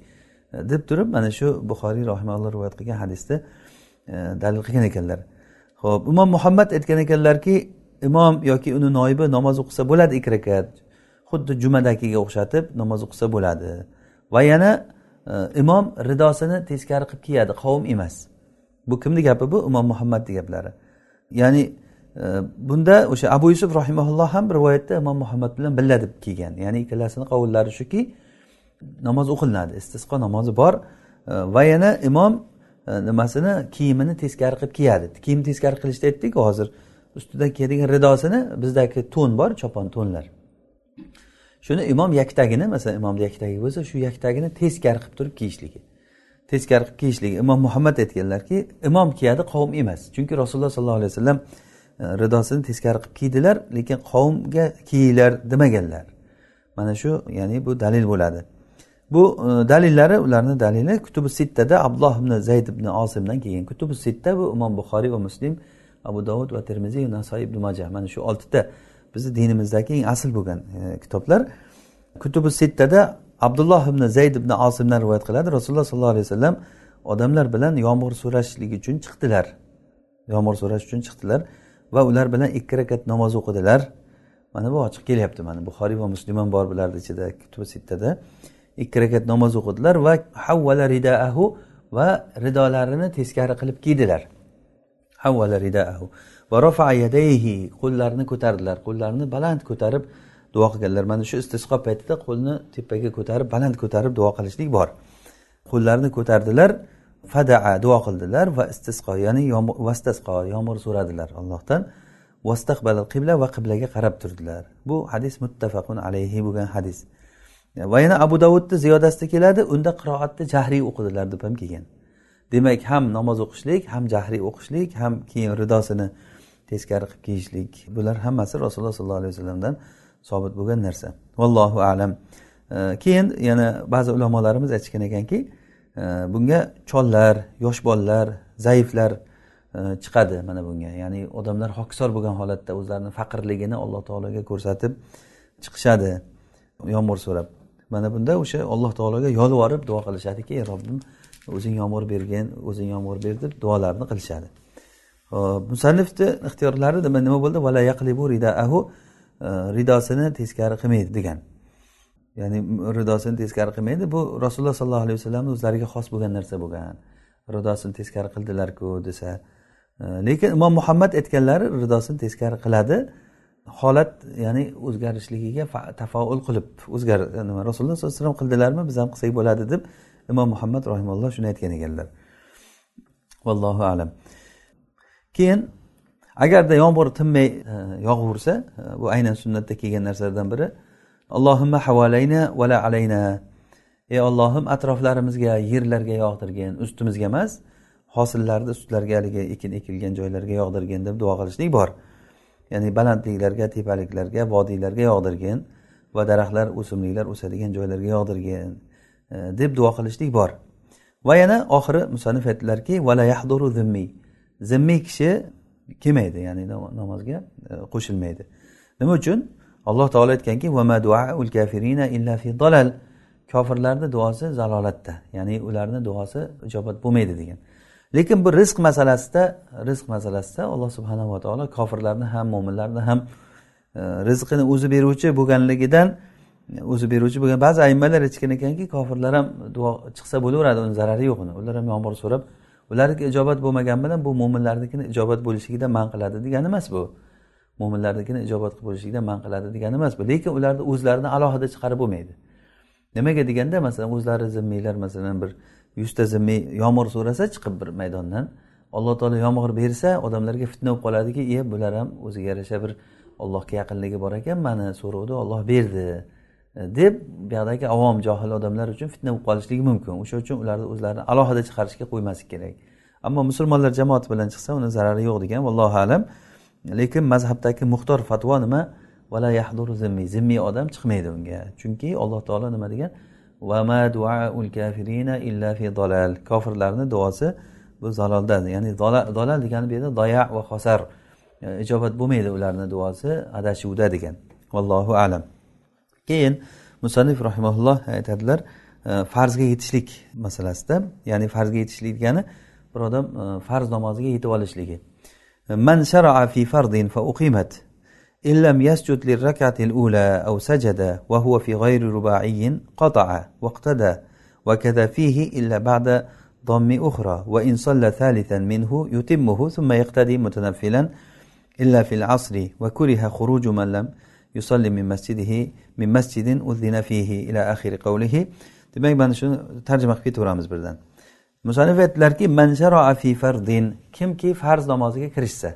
Deb turib mana shu buxoriy rahimalloh rivoyat qilgan hadisda dalil qilgan ekanlar. Ho'p imom muhammad aytgan ekanlarki imom yoki uni noibi namoz o'qisa bo'ladi ikki rakat xuddi jumadagiga o'xshatib namoz o'qisa bo'ladi. Va yana e, imom ridosini teskari qilib kiyadi qavm emas. Bu kimni gapi? Bu imom muhammadni gaplari. Ya'ni e, bunda o'sha abu yusuf rahimaulloh ham rivoyatda imom muhammad bilan birga deb kelgan. Ya'ni ikkalasini qovullari shuki namoz o'qilinadi istisqo namozi bor. E, va yana imom e, nimasini kiyimini teskari qilib kiyadi. Kiyim teskari qilishni aytdik hozir ustidan kiyadigan ridosini bizdagi to'n bor chopon to'nlar. Shuni imom yaktagini masalan imomni yaktagi bo'lsa shu yaktagini teskari qilib turib kiyishligi. Teskari qilib kiyishligi. Imom muhammad aytganlarki imom kiyadi qavm emas. Chunki rasululloh sollallohu alayhi vasallam e, ridosini teskari qilib kiydilar lekin qavmga kiyinglar demaganlar. Mana shu ya'ni bu dalil bo'ladi. Bu e, dalillari ularni dalili kutubi sittada abdulloh ibn zayd ibn osimdan kelgan. Kutubi sitta bu imom buxoriy va muslim abu dovud va termiziy nasoiy ibn majah. Mana shu oltita bizni dinimizdagi eng asl bo'lgan e, kitoblar. Kutubi sittada abdulloh ibn zayd ibn osimdan rivoyat qiladi. Rasululloh sollallohu alayhi vasallam odamlar bilan yomg'ir so'rashlik uchun chiqdilar. Yomg'ir so'rash uchun chiqdilar va ular bilan ikki rakat namoz o'qidilar. Mana bu ochiq kelyapti. Mana buxoriy va muslim ham bor bularni ichida kutubi sittada ikki rakat namoz o'qidilar va havvala ridaahu va ridolarini teskari qilib kiydilar. Havvala ridaahu va rafa yadayhi qo'llarini ko'tardilar. Qo'llarini baland ko'tarib duo qilganlar. Mana shu istisqo paytida qo'lni tepaga ko'tarib baland ko'tarib duo qilishlik bor. Qo'llarini ko'tardilar fadaa duo qildilar va istisqo ya'ni vastasqo yomg'ir so'radilar allohdan. Vastaqbal qibla va qiblaga qarab turdilar. Bu hadis muttafaqun alayhi bo'lgan hadis. Va yana abu davudni ziyodasida keladi unda qiroatni jahriy o'qidilar deb ham kelgan. Demak ham namoz o'qishlik ham jahriy o'qishlik ham keyin ridosini teskari qilib kiyishlik. Bular hammasi rasululloh sollallohu alayhi vasallamdan sobit bo'lgan narsa. Vallohu alam. Keyin yana ba'zi ulamolarimiz aytishgan ekanki e, bunga chollar yosh bolalar zaiflar e, chiqadi mana bunga. Ya'ni odamlar hokisor bo'lgan holatda o'zlarini faqirligini alloh taologa ko'rsatib chiqishadi. Yomg'ir so'rab. Mana bunda o'sha alloh taologa yolvorib duo qilishadiki ey robbim o'zing yomg'ir bergin o'zing yomg'ir ber deb duolarni qilishadi. Musannifni ixtiyorlari nima bo'ldi? Vala yaqlibu ridaahu E, ridosini teskari qilmaydi degan. Ya'ni ridosini teskari qilmaydi. Bu rasululloh sollallohu alayhi vasallamni o'zlariga xos bo'lgan narsa bo'lgan. Ridosini teskari qildilarku desa e, lekin imom muhammad aytganlari ridosini teskari qiladi. Holat ya'ni o'zgarishligiga tafaul qilib o'zgar nima rasululloh sollallohu alayhi vasallam qildilarmi biz ham qilsak bo'ladi deb imom muhammad rahimalloh shuni aytgan ekanlar. Vallohu alam. Keyin agarda yomg'ir tinmay e, yog'aversa e, bu aynan sunnatda kelgan narsalardan biri allohimma havalayna vala alayna. Ey ollohim atroflarimizga yerlarga yog'dirgin ustimizga emas hosillarni ustlariga haligi ekin ekilgan joylarga yog'dirgin deb duo qilishlik bor. Ya'ni balandliklarga tepaliklarga vodiylarga yog'dirgin va daraxtlar o'simliklar o'sadigan joylarga yog'dirgin e, deb duo qilishlik bor. Va yana oxiri musannif aytdilarki vala yahduru zimmiy zimmiy kishi kelmaydi ya'ni namozga e, qo'shilmaydi. Nima uchun? Alloh taolo aytganki kofirlarni duosi zalolatda ya'ni ularni duosi ijobat bo'lmaydi degan. Lekin bu rizq masalasida rizq masalasida alloh subhanava taolo kofirlarni ham mo'minlarni ham e, rizqini o'zi beruvchi bo'lganligidan o'zi beruvchi bo'lgan ba'zi aymalar aytishgan ekanki kofirlar ham duo chiqsa bo'laveradi uni zarari yo'q uni. Ular ham yomg'ir so'rab ularniki ijobat bo'lmagan bilan bu mo'minlarnikini ijobat bo'lishligidan man qiladi degani emas bu. Mo'minlarnikini ijobat qilib bo'lishligidan man qiladi degani emas bu. Lekin ularni o'zlarini alohida chiqarib bo'lmaydi. Nimaga deganda masalan o'zlari zimmiylar masalan bir yuzta zimmiy yomg'ir so'rasa chiqib bir maydondan alloh taolo yomg'ir bersa odamlarga fitna bo'lib qoladiki e bular ham o'ziga yarasha bir allohga yaqinligi bor ekan mani so'rovdi olloh berdi. Deb buyoqdagi avom johil odamlar uchun fitna bo'lib qolishligi mumkin. O'sha uchun ularni o'zlarini alohida chiqarishga qo'ymaslik kerak. Ammo musulmonlar jamoati bilan chiqsa uni zarari yo'q degan vallohu alam. Lekin mazhabdagi muxtor fatvo nima? Vala yahduru zimmiy zimmiy odam chiqmaydi unga. Chunki alloh taolo nima degan? Vama duaul kafirina illa fi dolal kofirlarni duosi bu zaloldan ya'ni dolal degani bu yerda doya va xosar. E, ijobat bo'lmaydi ularni duosi adashuvda degan. Vallohu alam. keyin musannif rahimaulloh aytadilar e, farzga yetishlik masalasida ya'ni farzga yetishlik degani bir odam e, farz namoziga yetib olishligi man sharaa fi fardin fa uqimat إن لم يسجد للركعة الأولى أو سجد وهو في غير رباعي قطع واقتدى وكذا فيه إلا بعد ضم أخرى وإن صلى ثالثا منه يتمه ثم يقتدي متنفلا إلا في العصر وكره خروج من لم yusalli min masjidihi min masjidin uzzina fihi ila axiri qavlihi demak mana shuni tarjima qilib ketaveramiz birdan. Musannif aytdilarki fi fardin kimki farz namoziga kirishsa.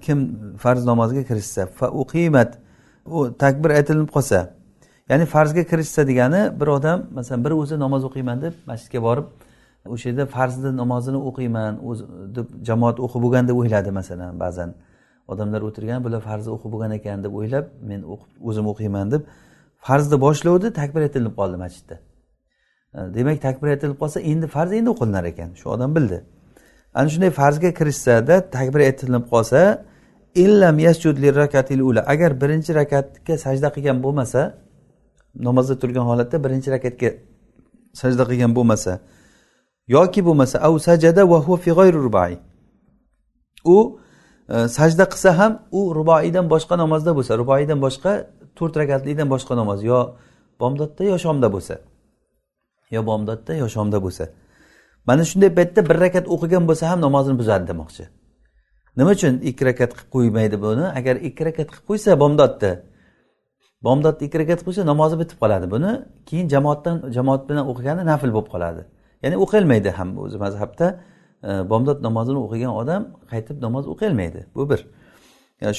Kim farz namoziga kirishsa fa uqimat u takbir aytilinib qolsa. Ya'ni farzga kirishsa degani bir odam masalan bir o'zi namoz o'qiyman deb masjidga borib o'sha yerda farzni namozini o'qiyman o'zi deb jamoat o'qib bo'lgan deb o'yladi masalan ba'zan. Odamlar o'tirgan bular farzni o'qib bo'lgan ekan deb o'ylab men o'qib o'zim o'qiyman deb farzni boshlovdi takbir aytilib qoldi masjidda. E, demak takbir aytilib qolsa endi farz endi o'qilinar ekan. Shu odam bildi. Ana shunday farzga kirishsada takbir aytilib qolsa illam ula. Agar birinchi rakatga sajda qilgan bo'lmasa namozda turgan holatda birinchi rakatga sajda qilgan bo'lmasa yoki bo'lmasa av sajada va huwa fi u sajda qilsa ham u ruboiydan boshqa namozda bo'lsa ruboiydan boshqa to'rt rakatlikdan boshqa namoz yo bomdodda yo shomda bo'lsa yo bomdodda yo shomda bo'lsa mana shunday paytda bir rakat o'qigan bo'lsa ham namozini buzadi demoqchi nima uchun ikki rakat qilib qo'ymaydi buni agar ikki rakat qilib qo'ysa bomdodda bomdodda ikki rakat qo'ysa namozi bitib qoladi buni keyin jamoatdan jamoat bilan o'qigani nafl bo'lib qoladi ya'ni o'qilmaydi ham o'zi mazhabda bomdod namozini o'qigan odam qaytib namoz o'qiy olmaydi bu bir.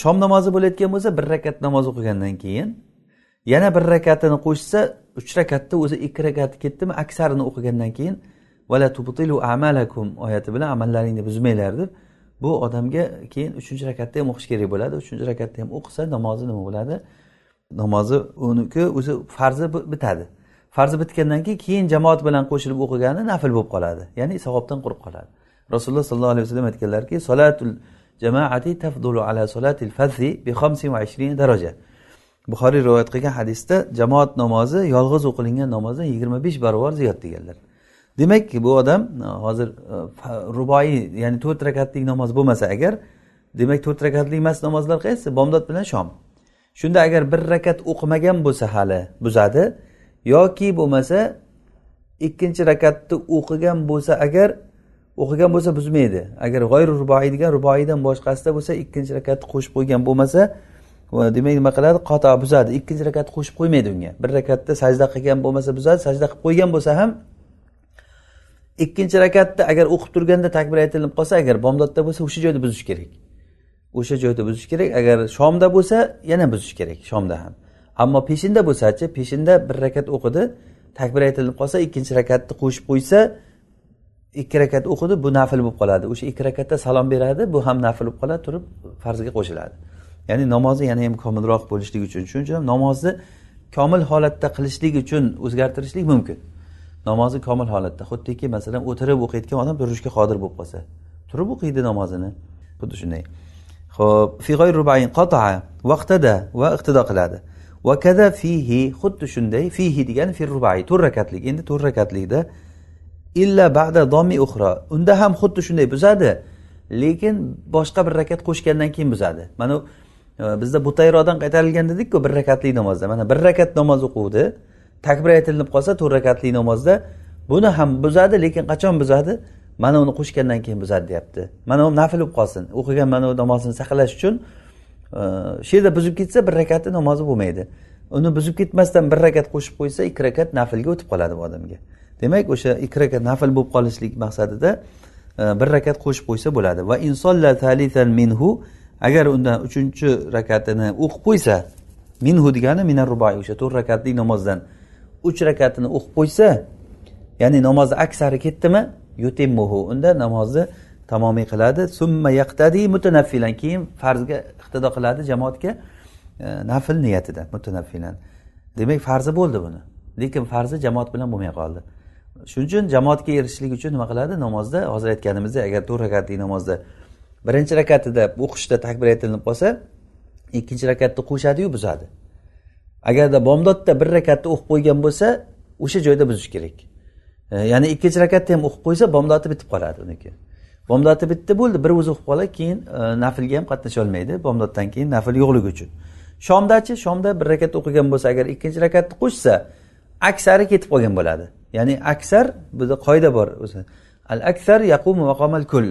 Shom namozi bo'layotgan bo'lsa bir rakat namoz o'qigandan keyin yana bir rakatini qo'shsa uch rakatni o'zi ikki rakati ketdimi aksarini o'qigandan keyin vala tubtilu amalakum oyati bilan amallaringni buzmanglar deb bu odamga keyin uchinchi rakatda ham o'qish kerak bo'ladi uchinchi rakatda ham o'qisa namozi nima bo'ladi? Namozi uniki o'zi farzi bitadi. Farzi bitgandan keyin keyin jamoat bilan qo'shilib o'qigani nafl bo'lib qoladi ya'ni savobdan quruq qoladi. Rasululloh sollallohu alayhi vasallam aytganlarki solatul jamaati tafdulu ala solatil fazi bi va daraja. Buxoriy rivoyat qilgan hadisda jamoat namozi yolg'iz o'qilingan namozdan yigirma besh barobar ziyod deganlar. Demak bu odam hozir e, ruboiy ya'ni to'rt rakatlik namoz bo'lmasa agar demak to'rt rakatlik emas namozlar qaysi? Bomdod bilan shom. Shunda agar bir rakat o'qimagan bo'lsa hali buzadi yoki bo'lmasa ikkinchi rakatni o'qigan bo'lsa agar o'qigan bo'lsa buzmaydi. Agar g'oyri ruboiy degan ruboiydan boshqasida bo'lsa ikkinchi rakatni qo'shib qo'ygan bo'lmasa demak nima qiladi? Qato buzadi. Ikkinchi rakatni qo'shib qo'ymaydi unga. Bir rakatda sajda qilgan bo'lmasa buzadi sajda qilib qo'ygan bo'lsa ham ikkinchi rakatda agar o'qib turganda takbir aytilib qolsa agar bomdodda bo'lsa o'sha joyda buzish kerak. O'sha joyda buzish kerak. Agar shomda bo'lsa yana buzish kerak shomda ham. Ammo peshinda bo'lsachi peshinda bir rakat o'qidi takbir aytilib qolsa ikkinchi rakatni qo'shib qo'ysa ikki rakat o'qidi bu nafl bo'lib qoladi. O'sha ikki rakatda salom beradi bu ham nafl bo'lib qoladi turib farzga qo'shiladi. Ya'ni namozni yana ham komilroq bo'lishligi uchun. Shuning uchun ham namozni komil holatda qilishlik uchun o'zgartirishlik mumkin. Namozni komil holatda xuddiki masalan o'tirib o'qiyotgan odam turishga qodir bo'lib qolsa turib o'qiydi namozini. Xuddi shunday. Ho'p vaqtada va iqtido qiladi. Vakada fihi xuddi shunday fihi degani fi rubai to'rt rakatlik. Endi to'rt rakatlikda illa ba'da domi uxro unda ham xuddi shunday buzadi. Lekin boshqa bir rakat qo'shgandan keyin buzadi. Mana e, bizda butayrodan qaytarilgan dedikku bir rakatli namozda. Mana bir rakat namoz o'quvdi. Takbir aytilinib qolsa to'rt rakatli namozda. Buni ham buzadi lekin qachon buzadi? Mana uni qo'shgandan keyin buzadi deyapti. Mana u nafl bo'lib qolsin. O'qigan mana u namozini saqlash uchun e, shu yerda buzib ketsa bir rakatni namozi bo'lmaydi. Uni buzib ketmasdan bir rakat qo'shib qo'ysa ikki rakat naflga o'tib qoladi bu odamga. Demak o'sha ikki rakat nafl bo'lib qolishlik maqsadida e, bir rakat qo'shib qo'ysa bo'ladi. Va insolla talitan minhu agar undan uchinchi rakatini o'qib qo'ysa minhu degani minar rubai o'sha to'rt rakatli namozdan uch rakatini o'qib qo'ysa ya'ni namozni aksari ketdimi? Yutimmuhu. Unda namozni tamomiy qiladi. Summa yaqtadi mutanaffilan. Keyin farzga iqtido qiladi jamoatga e, nafl niyatida mutanaffilan. Demak farzi bo'ldi buni. Lekin farzi jamoat bilan bo'lmay qoldi. Shuning uchun jamoatga erishishlik uchun nima qiladi? Namozda hozir aytganimizdek agar to'rt rakatli namozda birinchi rakatida o'qishda takbir aytilinib qolsa ikkinchi rakatni qo'shadiyu buzadi. Agarda bomdodda bir rakatni o'qib qo'ygan bo'lsa o'sha joyda buzish kerak. E, ya'ni ikkinchi rakatni ham o'qib qo'ysa bomdodi bitib qoladi uniki. Bomdodi bitdi bo'ldi bir o'zi o'qib qoladi keyin e, naflga ham qatnasholmaydi bomdoddan keyin nafl yo'qligi uchun. Shomdachi shomda bir rakat o'qigan bo'lsa agar ikkinchi rakatni qo'shsa aksari ketib qolgan bo'ladi. Ya'ni aksar bizda qoida bor o'zi. Al aksar yaqumu maqomal kul.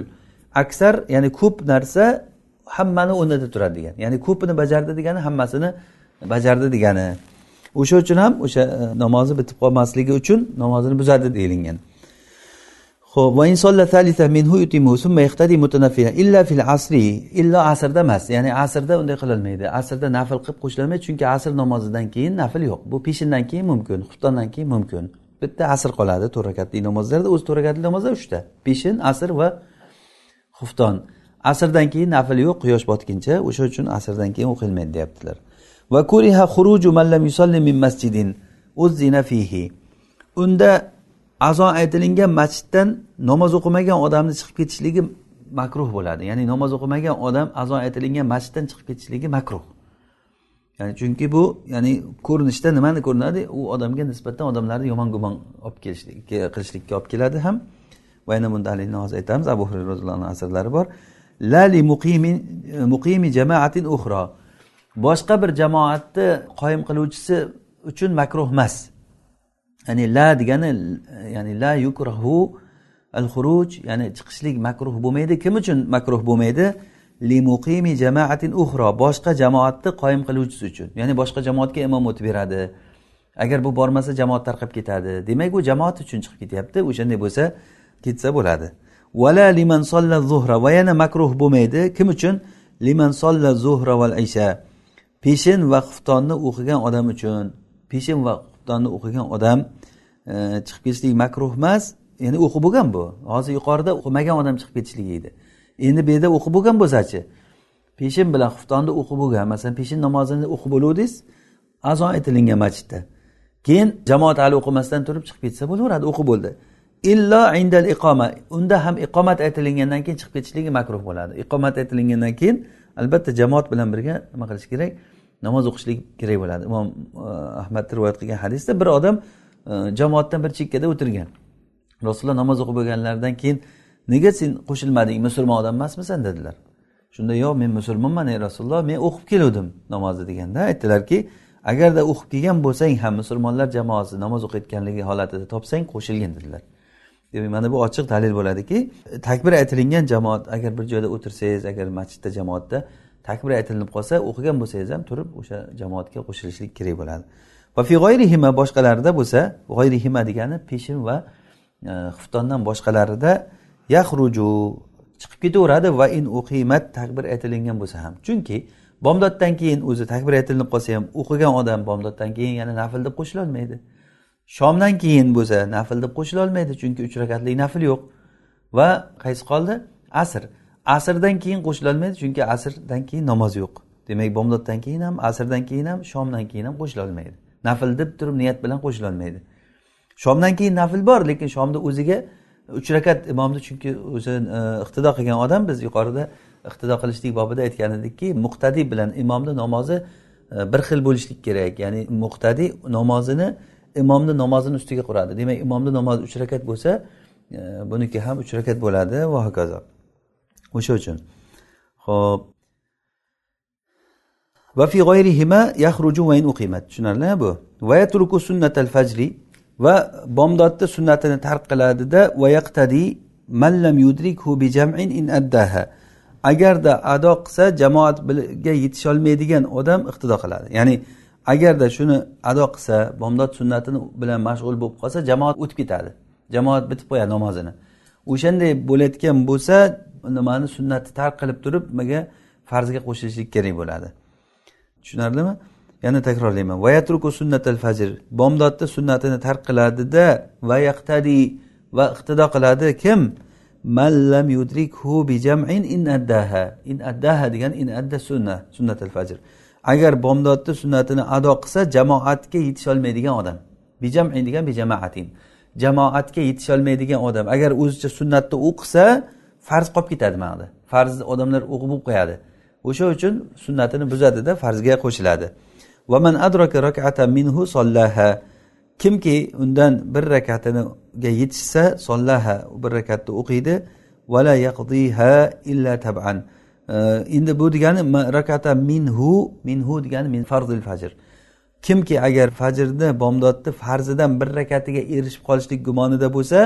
Aksar ya'ni ko'p narsa hammani o'rnida turadi degan. Ya'ni ko'pini bajardi degani hammasini bajardi degani. O'sha uchun ham o'sha e, namozi bitib qolmasligi uchun namozini buzadi deyilgan. Ho'p illa fil asri illo asrda emas. Ya'ni asrda unday qilolmaydi. Asrda nafl qilib qo'shilolmaydi chunki asr namozidan keyin nafl yo'q. Bu peshindan keyin mumkin xuftondan keyin mumkin. Bitta asr qoladi to'rt rakatli namozlarda o'zi to'rt rakatli namozlar uchta peshin asr va xufton. Asrdan keyin nafl yo'q quyosh botguncha. O'sha uchun asrdan keyin o'qilmaydi deyaptilar. Va kuriha xuruju man lam yusalli min masjidin. Uzzina fihi. Unda azon aytilingan masjiddan namoz o'qimagan odamni chiqib ketishligi makruh bo'ladi. Ya'ni namoz o'qimagan odam azon aytilingan masjiddan chiqib ketishligi makruh. Ya'ni chunki bu ya'ni ko'rinishda nimani ko'rinadi? U odamga nisbatan odamlarni yomon gumon olib kelishlik qilishlikka olib keladi ham. Va yana bunda haligi hozir aytamiz abu hurayra roziyallohu anhu asarlari bor. La li muqimi muqimi jamaatin uxro boshqa bir jamoatni qoyim qiluvchisi uchun makruh emas. Ya'ni la degani ya'ni la yukrahu al xuruj ya'ni chiqishlik makruh bo'lmaydi. Kim uchun makruh bo'lmaydi? Li muqimi jamaatin uxro boshqa jamoatni qoyim qiluvchisi uchun ya'ni boshqa jamoatga imom o'tib beradi agar bu bormasa jamoat tarqab ketadi demak u jamoat uchun chiqib ketyapti o'shanday bo'lsa ketsa bo'ladi vala liman solla zuhra va yana makruh bo'lmaydi. Kim uchun? liman solla zuhra val isha peshin va xuftonni o'qigan odam uchun. Peshin va xuftonni o'qigan odam e, chiqib ketishlik makruh emas. Ya'ni o'qib bo'lgan bu. Hozir yuqorida o'qimagan odam chiqib ketishligi edi. Endi bu yerda o'qib bo'lgan bo'lsachi? Peshin bilan xuftonni o'qib bo'lgan masalan peshin namozini o'qib bo'luvdingiz azon aytilingan masjidda. Keyin jamoat hali o'qimasdan turib chiqib ketsa bo'laveradi o'qib bo'ldi. Illo indal iqoma. Unda ham iqomat aytilingandan keyin chiqib ketishligi makruh bo'ladi. Iqomat aytilingandan keyin albatta jamoat bilan birga nima qilish kerak? Namoz o'qishlik kerak bo'ladi. Imom e, ahmad rivoyat qilgan hadisda bir odam e, jamoatdan bir chekkada o'tirgan. Rasululloh namoz o'qib bo'lganlaridan keyin nega sen qo'shilmading musulmon odam emasmisan dedilar. Shunda yo'q men musulmonman ey rasululloh men o'qib keluvdim namozni deganda aytdilarki agarda o'qib kelgan bo'lsang ham musulmonlar jamoasi namoz o'qiyotganligi holatida topsang qo'shilgin dedilar. Demak mana bu ochiq dalil bo'ladiki takbir aytilingan jamoat agar bir joyda o'tirsangiz agar masjidda jamoatda takbir aytilinib qolsa o'qigan bo'lsangiz ham turib o'sha jamoatga qo'shilishlik kerak bo'ladi. Va fi g'oyrihima boshqalarida bo'lsa g'oyrihima degani peshin va e, xuftondan boshqalarida yahruju chiqib ketaveradi va in uqimat takbir aytilingan bo'lsa ham. Chunki bomdoddan keyin o'zi takbir aytilinib qolsa ham o'qigan odam bomdoddan keyin yana nafl deb qo'shilolmaydi. Shomdan keyin bo'lsa nafl deb qo'shilolmaydi chunki uch rakatli nafl yo'q. Va qaysi qoldi? Asr. Asrdan keyin qo'shilolmaydi chunki asrdan keyin namoz yo'q. Demak bomdoddan keyin ham asrdan keyin ham shomdan keyin ham qo'shilolmaydi. Nafl deb turib niyat bilan qo'shilolmaydi. Shomdan keyin nafl bor lekin shomni o'ziga uch rakat imomni chunki o'zi e, iqtido qilgan odam biz yuqorida iqtido qilishlik bobida aytgan edikki muqtadiy bilan imomni namozi e, bir xil bo'lishlik kerak. Ya'ni muqtadiy namozini imomni namozini ustiga quradi. Demak imomni namozi uch rakat bo'lsa e, buniki ham uch rakat bo'ladi. Va hokazo. O'sha uchun. Ho'p va fi va in tushunarlimi bu? Va yatruku sunnatal fajri. Va bomdodni sunnatini tark qiladida vayaqtadi yaqtadi man lam yudrikhu bi jam'in in addaha. Agarda ado qilsa jamoatga yetisholmaydigan odam iqtido qiladi. Ya'ni agarda shuni ado qilsa bomdod sunnatini bilan mashg'ul bo'lib qolsa jamoat o'tib ketadi. Jamoat bitib qo'yadi namozini. O'shanday bo'layotgan bo'lsa nimani sunnatni tark qilib turib nimaga farzga qo'shilishlik kerak bo'ladi. Tushunarlimi? Yana takrorlayman. Vayatruku sunnatal fajr. Bomdodni sunnatini tark qiladida va yaqtadi va iqtido qiladi. Kim? Mallam yudrikhu bi jam'in in addaha. In addaha degan in adda sunna sunnatal fajr. Agar bomdodni sunnatini ado qilsa jamoatga yetisholmaydigan odam. Bi jam'in degan bi jamoatin jamoatga yetisholmaydigan odam. Agar o'zicha sunnatni o'qisa farz qolib ketadi manada farzni odamlar o'qib bo'lib qo'yadi. O'sha uchun sunnatini buzadida farzga qo'shiladi. Vaman adraka rakatan minhu sollaha kimki undan bir rakatiniga yetishsa sollaha bir rakatni o'qiydi. Vala yaqdiha illa taban. Endi bu degani rakata minhu minhu degani min farzil fajr. Kimki agar fajrni bomdodni farzidan bir rakatiga erishib qolishlik gumonida bo'lsa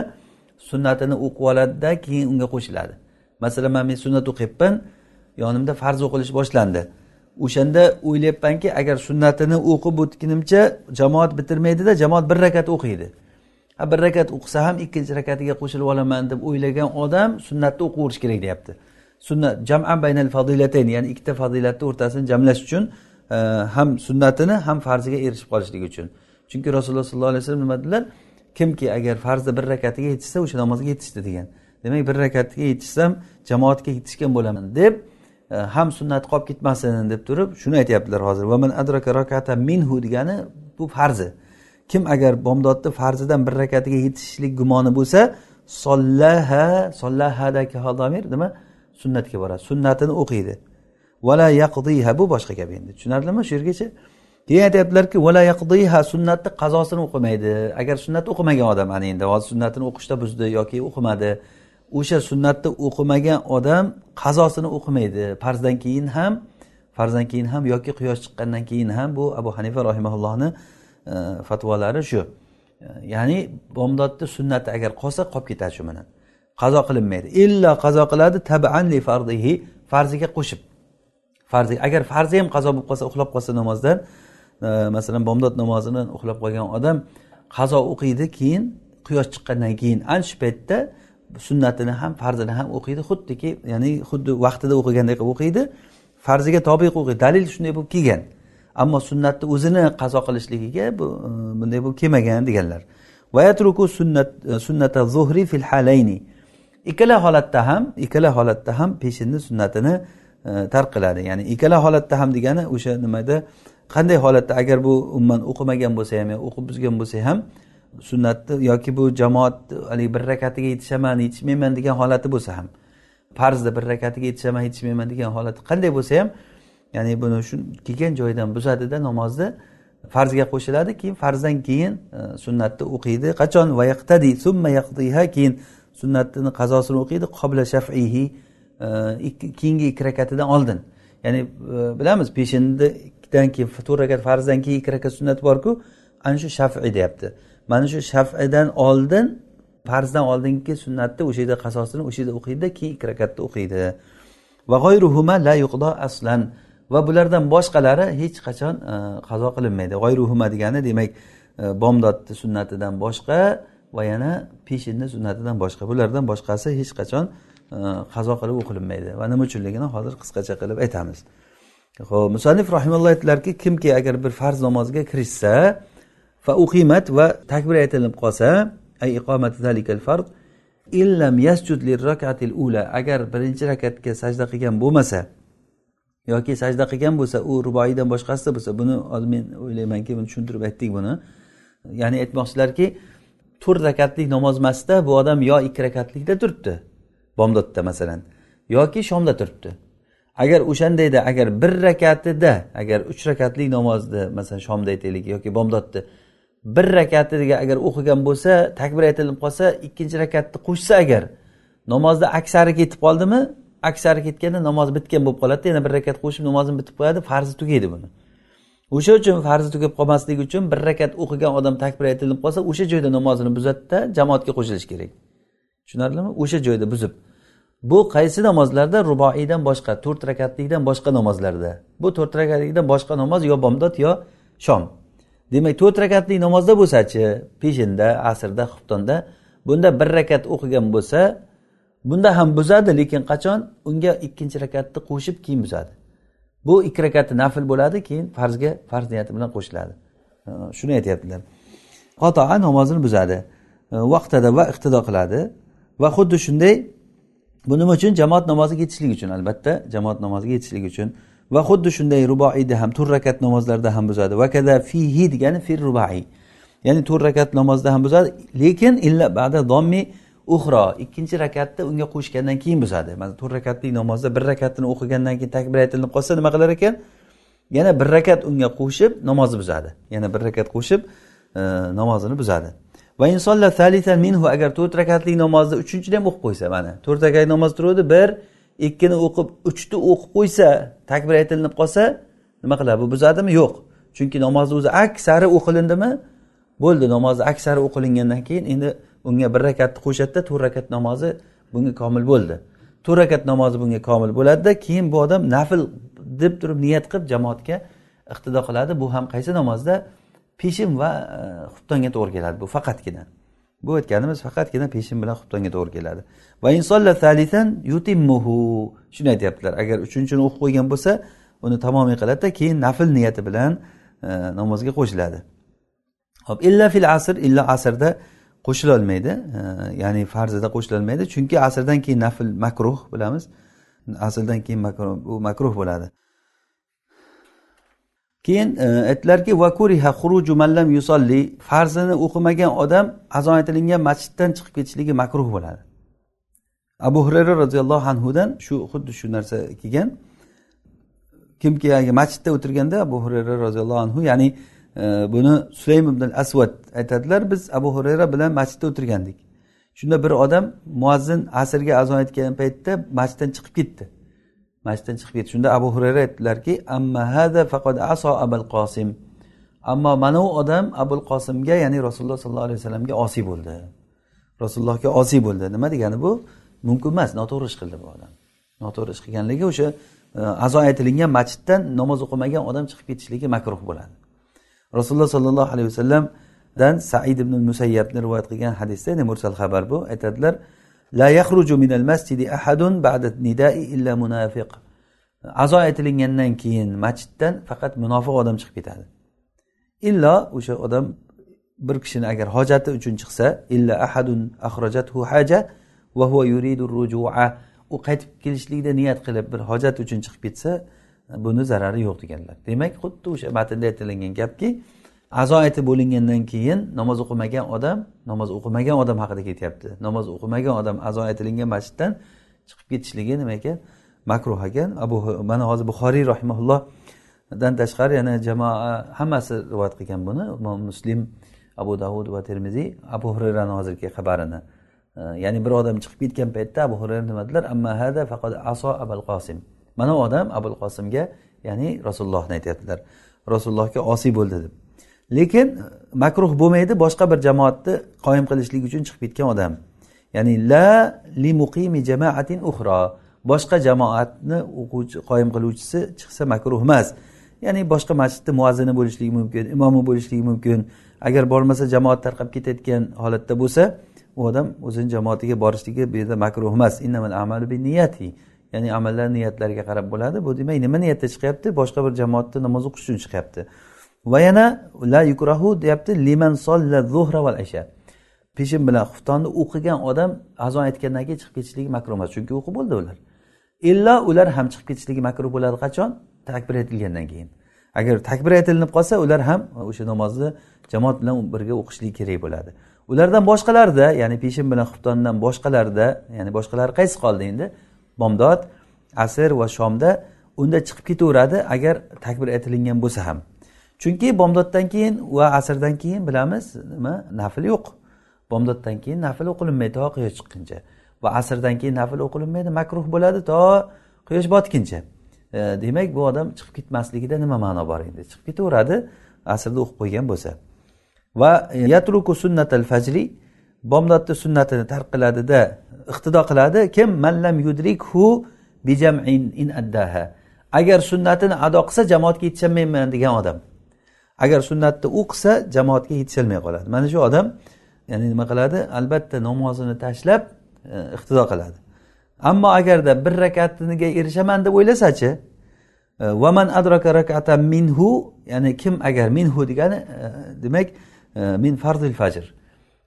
sunnatini o'qib oladida keyin unga qo'shiladi. Masalan man men sunnat o'qiyapman yonimda farz o'qilish boshlandi. O'shanda o'ylayapmanki agar sunnatini o'qib o'tgunimcha jamoat bitirmaydida jamoat bir rakat o'qiydi. Ha bir rakat o'qisa ham ikkinchi rakatiga qo'shilib olaman deb o'ylagan odam sunnatni o'qiyverish kerak deyapti. Sunnat jaman baynal fazilatayn ya'ni ikkita fazilatni o'rtasini jamlash uchun e, ham sunnatini ham farziga erishib qolishligi uchun. Chunki rasululloh sollallohu alayhi vasallam nima dedilar? Kimki agar farzni bir rakatiga yetishsa o'sha namozga yetishdi degan. Demak bir rakatga yetishsam jamoatga yetishgan bo'laman deb E, ham sunnat qolib ketmasin deb turib shuni aytyaptilar hozir. Vaman adraka rakata minhu degani bu farzi. Kim agar bomdodni farzidan bir rakatiga yetishishlik gumoni bo'lsa sollaha sollahadagi domir nima? Sunnatga boradi. Sunnatini o'qiydi. Vala yaqdiha bu boshqa gap endi. Tushunarlimi shu yergacha? Keyin aytyaptilarki vala yaqdiha sunnatni qazosini o'qimaydi. Agar sunnatni o'qimagan odam ana endi hozir sunnatini o'qishda buzdi yoki o'qimadi o'sha sunnatni o'qimagan odam qazosini o'qimaydi. Farzdan keyin ham farzdan keyin ham yoki quyosh chiqqandan keyin ham bu abu hanifa rahimaullohni e, fatvolari shu. E, ya'ni bomdodni sunnati agar qolsa qolib ketadi shu bilan qazo qilinmaydi. Illo qazo qiladi tabanli fardihi farziga qo'shib. Farzi agar farzi ham qazo bo'lib qolsa uxlab qolsa namozdan e, masalan bomdod namozidan uxlab qolgan odam qazo o'qiydi keyin quyosh chiqqandan keyin. Ana shu paytda sunnatini ham farzini ham o'qiydi. Xuddiki ya'ni xuddi vaqtida o'qigandek qilib o'qiydi. Farziga tobiq o'qiydi dalil shunday bo'lib kelgan. Ammo sunnatni o'zini qazo qilishligiga bu e, bunday bo'lib kelmagan deganlar. Vayatruku sunnat e, sunnata zuhri fil halayni. Ikkala holatda ham ikkala holatda ham peshinni sunnatini e, tark qiladi. Ya'ni ikkala holatda ham degani o'sha nimada qanday holatda agar bu umuman o'qimagan bo'lsa ham o'qib buzgan bo'lsa ham sunnatni yoki bu jamoat haligi bir rakatiga yetishaman yetishmayman degan holati bo'lsa ham farzda bir rakatiga yetishaman yetishmayman degan holati qanday bo'lsa ham ya'ni buni shu kelgan joyidan buzadida namozni farzga qo'shiladi keyin farzdan keyin e, sunnatni o'qiydi. Qachon? Vayaqtadi summa yaqdiha keyin sunnatni qazosini o'qiydi qobla shafihi e, keyingi ikki rakatidan oldin. Ya'ni e, bilamiz peshindan keyin to'rt rakat farzdan keyin ikki rakat sunnat borku ana shu shafiy deyapti. Mana shu shafidan oldin farzdan oldingi sunnatni o'sha yerda qasosini o'sha yerda o'qiydi keyin ikki rakatda o'qiydi. Va g'oyruhuma la yuqdo aslan. Va bulardan boshqalari hech qachon e, qazo qilinmaydi. G'oyruhuma degani demak e, bomdodni sunnatidan boshqa va yana peshinni sunnatidan boshqa. Bulardan boshqasi hech qachon e, qazo qilib o'qilinmaydi. Va nima uchunligini hozir qisqacha qilib aytamiz. Ho'p musannif rahimalloh aytdilarki kimki agar bir farz namoziga kirishsa fa uqimat va takbir aytilib qolsa ay iqomat zalikal fard illam yasjud lirrakatil ula. Agar birinchi rakatga sajda qilgan bo'lmasa yoki sajda qilgan bo'lsa u ruboiydan boshqasida bo'lsa buni hozir men o'ylaymanki buni tushuntirib aytdik buni. Ya'ni aytmoqchilarki to'rt rakatlik namoz emasda bu odam yo ikki rakatlikda turibdi bomdodda masalan yoki shomda turibdi. Agar o'shandayda agar bir rakatida agar uch rakatlik namozni masalan shomda aytaylik yoki bomdodni bir rakatiga agar o'qigan bo'lsa takbir aytilib qolsa ikkinchi rakatni qo'shsa agar namozda aksari ketib qoldimi? Aksari ketganda namoz bitgan bo'lib qoladida yana bir rakat qo'shib namozim bitib qo'yadi farzi tugaydi buni. O'sha uchun farzi tugab qolmasligi uchun bir rakat o'qigan odam takbir aytilib qolsa o'sha joyda namozini buzadida jamoatga qo'shilishi kerak. Tushunarlimi? O'sha joyda buzib. Bu qaysi namozlarda? Ruboiydan boshqa to'rt rakatlikdan boshqa namozlarda. Bu to'rt rakatlikdan boshqa namoz yo bomdod yo shom. Demak to'rt rakatli namozda bo'lsachi peshinda asrda xuftonda bunda bir rakat o'qigan bo'lsa bunda ham buzadi lekin qachon? Unga ikkinchi rakatni qo'shib keyin buzadi. Bu ikki rakati nafl bo'ladi keyin farzga farz niyati bilan qo'shiladi. Shuni aytyaptilar. Qotoa namozini buzadi. Vaqtida va iqtido qiladi. Va xuddi shunday bu nima uchun? Jamoat namoziga yetishlik uchun albatta jamoat namoziga yetishlik uchun. Va xuddi shunday ruboiyda ham to'rt rakat namozlarda ham buzadi. Va kada fihi degani fir rubai. Ya'ni to'rt rakat namozda ham buzadi lekin illa bada dommi uxro ikkinchi rakatni unga qo'shgandan keyin buzadi. Mana to'rt rakatlik namozda bir rakatini o'qigandan keyin takbir aytilinib qolsa nima qilar ekan? Yana bir rakat unga qo'shib namozni buzadi. Yana bir rakat qo'shib e, namozini buzadi. Va insonlar minhu agar to'rt rakatlik namozni uchinchini ham o'qib qo'ysa mana to'rt rakat namoz turuvdi bir ikkini o'qib uchni o'qib qo'ysa takbir aytilinib qolsa nima qiladi? Bu buzadimi yo'q. Chunki namozni o'zi aksari o'qilindimi? Bo'ldi namozni aksari o'qilingandan keyin endi unga bir rakatni qo'shadida to'rt rakat namozi bunga komil bo'ldi. To'rt rakat namozi bunga komil bo'ladida keyin bu odam nafl deb turib niyat qilib jamoatga iqtido qiladi. Bu ham qaysi namozda? Peshin va e, xuftonga to'g'ri keladi bu faqatgina. Bu aytganimiz faqatgina peshin bilan xuftonga to'g'ri keladi. Va insonlar salisan yutimmuhu. Shuni aytyaptilar. Agar uchinchini o'qib qo'ygan bo'lsa uni tamomiy qiladida keyin nafl niyati bilan e, namozga qo'shiladi. Hop illa fil asr illa asrda qo'shilolmaydi. E, ya'ni farzida qo'shilolmaydi. Chunki asrdan keyin nafl makruh bilamiz. Asrdan keyin makruh bu makruh bo'ladi. Keyin e, aytdilarki vakuriha xuruju mallam yusolli farzini o'qimagan odam azon aytilingan masjiddan chiqib ketishligi makruh bo'ladi. Abu hurayra roziyallohu anhudan shu xuddi shu narsa kelgan. Kimki masjidda o'tirganda abu hurayra roziyallohu anhu ya'ni e, buni sulaym ibn asvad aytadilar biz abu hurayra bilan masjidda o'tirgandik. Shunda bir odam muazzin asrga azon aytgan paytda masjiddan chiqib ketdi. Masjiddan chiqib ketdi. Shunda abu hurayra aytdilarki amma hada faqad aso abul qosim ammo mana u odam abul qosimga ya'ni rasululloh sollallohu alayhi vasallamga osiy bo'ldi. Rasulullohga osiy bo'ldi. Nima degani bu? Mumkin emas noto'g'ri ish qildi bu odam. Noto'g'ri ish qilganligi o'sha e, azo aytilingan masjiddan namoz o'qimagan odam chiqib ketishligi makruh bo'ladi. Rasululloh sollallohu alayhi vasallamdan said ibn musayyabni rivoyat qilgan hadisda ya'ni mursal xabar bu aytadilar la yaxruju minal masjidi ahadun ba'da nidai illa munafiq azo aytilingandan keyin masjiddan faqat munofiq odam chiqib ketadi illo o'sha odam bir kishini agar hojati uchun chiqsa illa ahadun axrajathu haja va huwa yuridu rujua u qaytib kelishlikda niyat qilib bir hojat uchun chiqib ketsa buni zarari yo'q deganlar demak xuddi o'sha matnda aytilingan gapki azo aytib bo'lingandan keyin namoz o'qimagan odam namoz o'qimagan odam haqida ketyapti. Namoz o'qimagan odam azo aytilingan masjiddan chiqib ketishligi nima ekan? Makruh ekan. Abu mana hozir buxoriy rahimaullohdan tashqari yana jamoa hammasi rivoyat qilgan buni. Imom muslim abu davud va termiziy abu hurayrani hozirgi xabarini e, ya'ni bir odam chiqib ketgan paytda abu hurayra nima dedilar? Amma hada faqat aso abul qosim mana u odam abul qosimga ya'ni rasulullohni aytyaptilar. Rasulullohga osiy bo'ldi deb. Lekin makruh bo'lmaydi boshqa bir jamoatni qoyim qilishlik uchun chiqib ketgan odam. Ya'ni la li muqimi jamaatin uxro boshqa jamoatni o'quvchi qoyim qiluvchisi chiqsa makruh emas. Ya'ni boshqa masjidni muazzini bo'lishligi mumkin imomi bo'lishligi mumkin. Agar bormasa jamoat tarqab ketayotgan holatda bo'lsa u odam o'zini jamoatiga borishligi bu yerda makruh emas. Ya'ni amallar niyatlariga qarab bo'ladi. Bu demak nima niyatda chiqyapti? Boshqa bir jamoatda namoz o'qish uchun chiqyapti. Va yana la yukrahu deyapti liman solla zuhra val asha peshin bilan xuftonni o'qigan odam azon aytgandan keyin chiqib ketishligi makruh emas chunki o'qib bo'ldi ular. Illo ular ham chiqib ketishligi makruh bo'ladi qachon? Takbir aytilgandan keyin. Agar takbir aytilinib qolsa ular ham o'sha namozni jamoat bilan birga o'qishligi kerak bo'ladi. Ulardan boshqalarida ya'ni peshin bilan xuftondan boshqalarida ya'ni boshqalari qaysi qoldi endi? Bomdod asr va shomda unda chiqib ketaveradi agar takbir aytilingan bo'lsa ham. Chunki bomdoddan keyin va asrdan keyin bilamiz nima? Nafl yo'q. Bomdoddan keyin nafl o'qilinmaydi to quyosh chiqquncha va asrdan keyin nafl o'qilinmaydi makruh bo'ladi to quyosh botguncha e, demak bu odam chiqib ketmasligida nima ma'no bor endi? Chiqib ketaveradi asrda o'qib qo'ygan bo'lsa. Va yatruku sunnatal fajri bomdodni sunnatini tark qiladida iqtido qiladi. Kim? Mallam yudrikhu bijam'in in addaha. Agar sunnatini ado qilsa jamoatga yetisholmayman degan odam. Agar sunnatni u qilsa jamoatga yetisholmay qoladi. Mana shu odam ya'ni nima qiladi? Albatta namozini tashlab e, iqtido qiladi. Ammo agarda bir rakatiniga erishaman deb o'ylasachi va vaman adraka rakata minhu ya'ni kim agar minhu degani e, demak e, min farzil fajr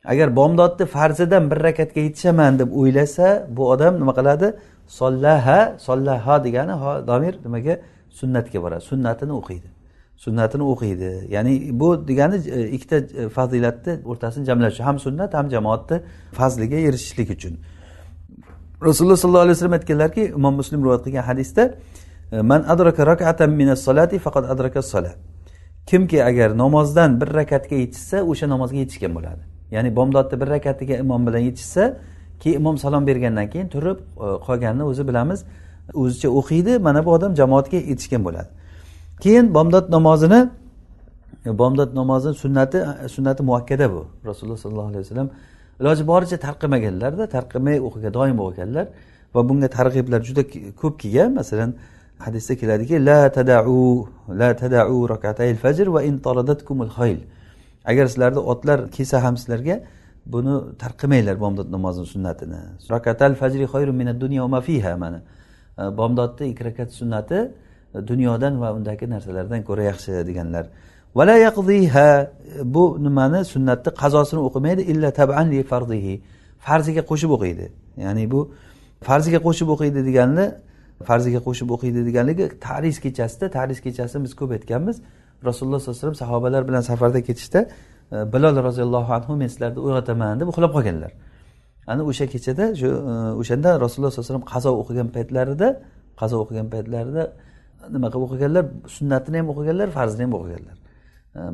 agar bomdodni farzidan bir rakatga yetishaman deb o'ylasa bu odam nima qiladi? Sollaha sollaha degani domir nimaga? Sunnatga boradi. Sunnatini o'qiydi. Sunnatini o'qiydi. Ya'ni bu degani e, ikkita e, fazilatni o'rtasini jamlash ham sunnat ham jamoatni fazliga erishishlik uchun. Rasululloh sollallohu alayhi vasallam aytganlarki imom muslim rivoyat qilgan hadisda e, man adraka rakatan minas solati faqat adraka solat. Kimki agar namozdan bir rakatga yetishsa o'sha namozga yetishgan bo'ladi. Ya'ni bomdodni bir rakatiga imom bilan yetishsa keyin imom salom bergandan keyin turib qolganini o'zi bilamiz. O'zicha o'qiydi mana bu odam jamoatga yetishgan bo'ladi. Keyin bomdod namozini bomdod namozini sunnati sunnati muakkada bu. Rasululloh sollallohu alayhi vasallam iloji boricha tarqamaganlarda tarqamay o'qigan doim o'qiganlar va bunga targ'iblar juda ko'p kelgan. Masalan hadisda keladiki la tadau la tadau rakatayil fajr va in taradatkumul khayl. Agar sizlarni otlar kelsa ham sizlarga buni tarqamanglar bomdod namozini sunnatini. Rakatal fajri minad dunya va ma fiha mana bomdodni ikki rakat sunnati dunyodan va undagi narsalardan ko'ra yaxshi deganlar. Vala yaqdiha bu nimani sunnatni qazosini o'qimaydi illa taban li farzihi farziga qo'shib o'qiydi. Ya'ni bu farziga qo'shib o'qiydi degani farziga qo'shib o'qiydi deganligi taris kechasida taris kechasi biz ko'p aytganmiz. Rasululloh sollallohu alayhi vasallam sahobalar bilan safarda ketishda e, bilol roziyallohu anhu men sizlarni uyg'otaman deb uxlab qolganlar. Ana o'sha kechada shu e, o'shanda rasululloh sollallohu alayhi vasallam qazo o'qigan paytlarida qazo o'qigan paytlarida nima qilib o'qiganlar sunnatini ham o'qiganlar farzini ham o'qiganlar.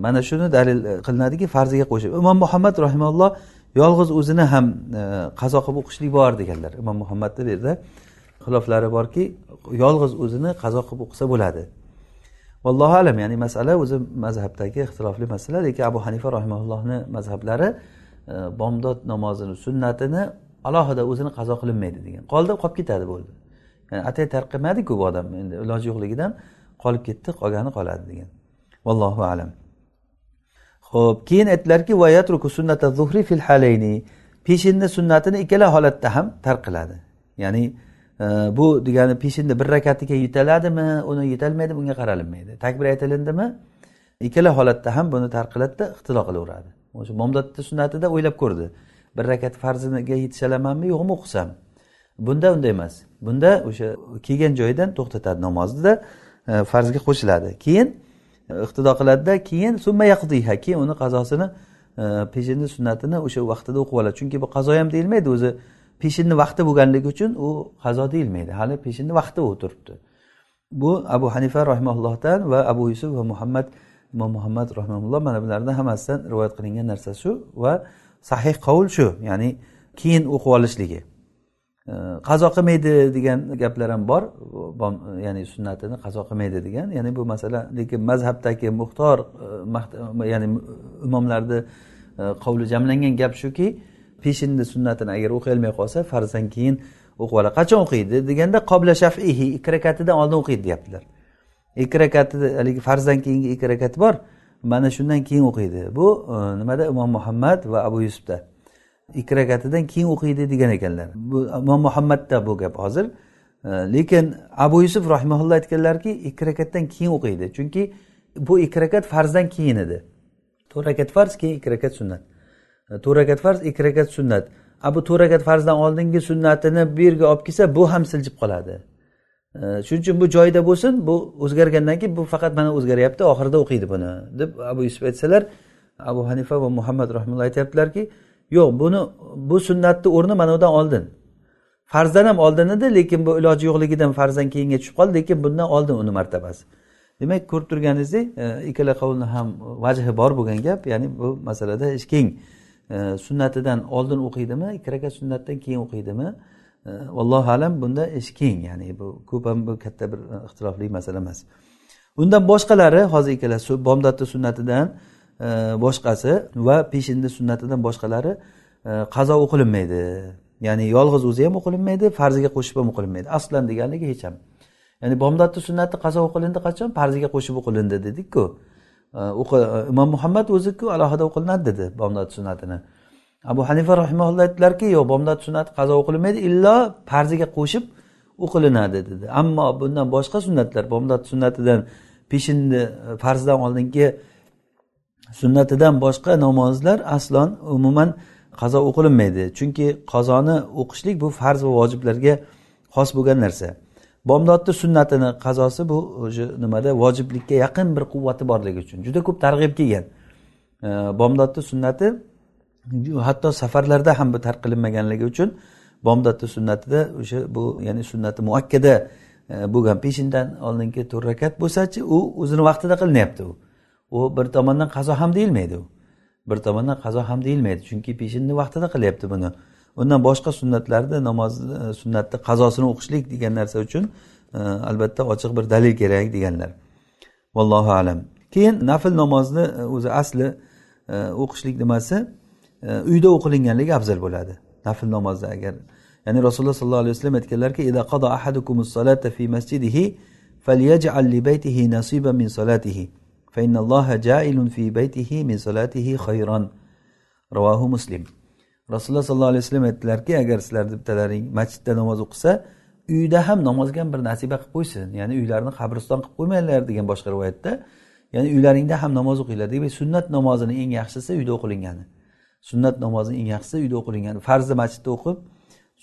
Mana shuni dalil e, qilinadiki farziga qo'shib. Imom muhammad rahimalloh yolg'iz o'zini ham e, qazo qilib o'qishlik bor deganlar. Imom muhammadni bu yerda xiloflari borki yolg'iz o'zini qazo qilib o'qisa bo'ladi. Vallohu alam ya'ni masala o'zi mazhabdagi ixtilofli masala lekin abu hanifa rahimallohni mazhablari e, bomdod namozini sunnatini alohida o'zini qazo qilinmaydi degan. Qoldi qolib ketadi bo'ldi. Ya'ni atay tarqamadiku bu odam. Endi iloji yo'qligidan qolib ketdi qolgani qoladi degan. Vallohu alam. Ho'p keyin aytdilarki sunnata zuhri fil halayni. Peshinni sunnatini ikkala holatda ham tark qiladi ya'ni e, bu degani peshinni bir rakatiga yetaladimi uni yetolmaydi bunga qaralinmaydi. Takbir aytilindimi ikkala holatda ham buni tark qiladida ixtilo qilaveradi. O'sha momdodni sunnatida o'ylab ko'rdi. Bir rakat farziniga yetisha olamanmi yo'qmi o'qisam? Bunda unday emas. Bunda o'sha kelgan joyidan to'xtatadi namoznida e, farzga qo'shiladi. Keyin e, iqtido qiladida keyin summa yaqdiha keyin uni qazosini e, peshinni sunnatini o'sha vaqtida o'qib oladi. Chunki bu qazo ham deyilmaydi o'zi peshinni vaqti bo'lganligi uchun u qazo deyilmaydi. Hali peshinni vaqti u turibdi bu abu hanifa rahimaullohdan va abu yusuf va muhammad imom muhammad rahimaulloh mana bularni hammasidan rivoyat qilingan narsa shu va sahih qovul shu ya'ni keyin o'qib olishligi. Qazo qilmaydi degan gaplar ham bor. Ya'ni sunnatini qazo qilmaydi degan. Ya'ni bu masala lekin mazhabdagi muxtor e, ya'ni imomlarni e, qovli jamlangan gap shuki peshinni sunnatini agar o'qiy olmay qolsa farzdan keyin o'qib oladi qachon o'qiydi? deganda qobla shafihi ikki rakatidan oldin o'qiydi deyaptilar. Ikki rakati haligi farzdan keyingi ikki rakat bor. Mana shundan keyin o'qiydi. Bu e, nimada? Imom muhammad va abu yusufda. Ikki rakatidan keyin o'qiydi degan ekanlar. Bu imom muhammadda bu gap hozir. E, lekin abu yusuf rahimaulloh aytganlarki ikki rakatdan keyin o'qiydi. Chunki bu ikki rakat farzdan keyin edi. To'rt rakat farz keyin ikki rakat sunnat. E, to'rt rakat farz ikki rakat sunnat. A bu to'rt rakat farzdan oldingi sunnatini bu yerga olib kelsa bu ham siljib qoladi. E, shuning uchun bu joyida bo'lsin bu o'zgargandan keyin bu faqat mana o'zgaryapti oxirida o'qiydi buni. Deb abu yusuf aytsalar abu hanifa va muhammad rahimulloh aytyaptilarki yo'q buni bu sunnatni o'rni mana undan oldin. Farzdan ham oldin edi lekin bu iloji yo'qligidan farzdan keyinga tushib qoldi lekin bundan oldin uni martabasi. Demak ko'rib turganingizdek e, ikkala qavlni ham vajhi bor bo'lgan gap ya'ni bu masalada ish keng. E, sunnatidan oldin o'qiydimi ikki rakat sunnatdan keyin o'qiydimi? E, vallohu alam bunda ish keng ya'ni bu ko'p ham bu katta bir e, ixtilofli masala emas. Undan boshqalari hozir ikkala bomdodni sunnatidan E, boshqasi va peshinda sunnatidan boshqalari e, qazo o'qilinmaydi. Ya'ni yolg'iz o'zi ham o'qilinmaydi farziga qo'shib ham o'qilinmaydi. Aslan deganligi hech ham. Ya'ni bomdodni sunnati qazo o'qilindi qachon? Farziga qo'shib o'qilindi dedikku. E, Imom muhammad o'ziku alohida o'qilinadi dedi bomdod sunnatini. Abu hanifa rahimaulloh aytdilarki yo'q bomdod sunnati qazo o'qilinmaydi illo farziga qo'shib o'qilinadi dedi. Ammo bundan boshqa sunnatlar bomdod sunnatidan peshinni farzdan oldingi sunnatidan boshqa namozlar aslon umuman qazo o'qilinmaydi. Chunki qazoni o'qishlik bu farz va vojiblarga xos bo'lgan narsa. Bomdodni sunnatini qazosi bu o'sha nimada vojiblikka yaqin bir quvvati borligi uchun juda ko'p targ'ib kelgan. Bomdodni sunnati hatto safarlarda ham bu tark qilinmaganligi uchun bomdodni sunnatida o'sha bu ya'ni sunnati muakkada e, bo'lgan peshindan oldingi to'rt rakat bo'lsachi u o'zini vaqtida qilinyapti u. u bir tomondan qazo ham deyilmaydi u. Bir tomondan qazo ham deyilmaydi chunki peshinni vaqtida qilyapti buni. Undan boshqa sunnatlarda namoz e, sunnatni qazosini o'qishlik degan narsa uchun e, albatta ochiq bir dalil kerak deganlar. Vallohu alam. Keyin nafl namozni e, o'zi asli o'qishlik nimasi? Uyda o'qilinganligi afzal bo'ladi. Nafl namozda agar ya'ni rasululloh sollallohu alayhi vasallam aytganlarki fi masjidihi falyaj'al li baytihi min salatihi. Fa innalloha ja'ilun fi baytihi min salatihi khayran ravohu muslim rasululloh sollallohu alayhi vasallam aytdilarki agar sizlarni bittalaring masjidda namoz o'qisa uyda ham namozga bir nasiba qilib qo'ysin. Ya'ni uylarini qabriston qilib qo'ymanglar degan boshqa rivoyatda. Ya'ni uylaringda ham namoz o'qinglar demak sunnat namozini eng yaxshisi uyda o'qilingani. Sunnat namozini eng yaxshisi uyda o'qilingani. Farzni masjidda o'qib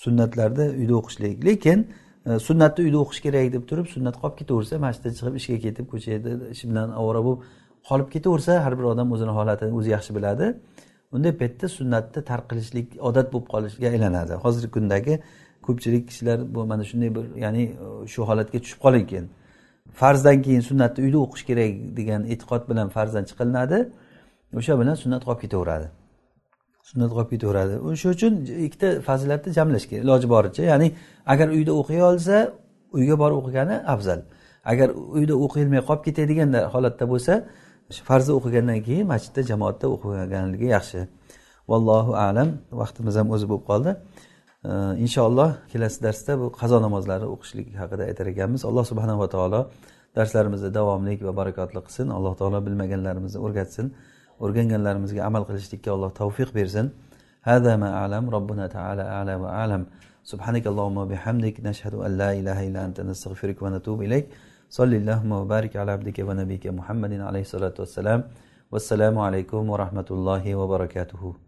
sunnatlarni uyda o'qishlik. Lekin E, sunnatni uyda o'qish kerak deb turib sunnat qolib ketaversa masjiddan chiqib ishga ketib ko'chada ishi bilan ovora bo'lib qolib ketaversa har bir odam o'zini holatini o'zi yaxshi biladi. Unday paytda sunnatni tark qilishlik odat bo'lib qolishga aylanadi. Hozirgi kundagi ko'pchilik kishilar bu mana shunday bir ya'ni shu holatga tushib qolgan farzdan keyin sunnatni uyda o'qish kerak degan e'tiqod bilan farzdan chiqilinadi. O'sha bilan sunnat qolib ketaveradi. Sunnat qolib ketaveradi. O'sha uchun ikkita fazilatni jamlash kerak. Iloji boricha ya'ni agar uyda o'qiy olsa uyga borib o'qigani afzal. Agar uyda o'qiyolmay qolib ketadigan holatda bo'lsa farzni o'qigandan keyin masjidda jamoatda o'qiganligi yaxshi. Vallohu alam. Vaqtimiz ham o'zi bo'lib qoldi. Inshaalloh kelasi darsda bu qazo namozlari o'qishlik haqida aytar ekanmiz. Alloh subhanava taolo darslarimizni davomli va barakotli qilsin. Alloh taolo bilmaganlarimizni o'rgatsin. O'rganganlarimizga amal qilishlikka alloh tavfiq bersin. هذا ما أعلم ربنا تعالى أعلى وأعلم سبحانك اللهم وبحمدك نشهد أن لا إله إلا أنت نستغفرك ونتوب إليك صل اللهم وبارك على عبدك ونبيك محمد عليه الصلاة والسلام والسلام عليكم ورحمة الله وبركاته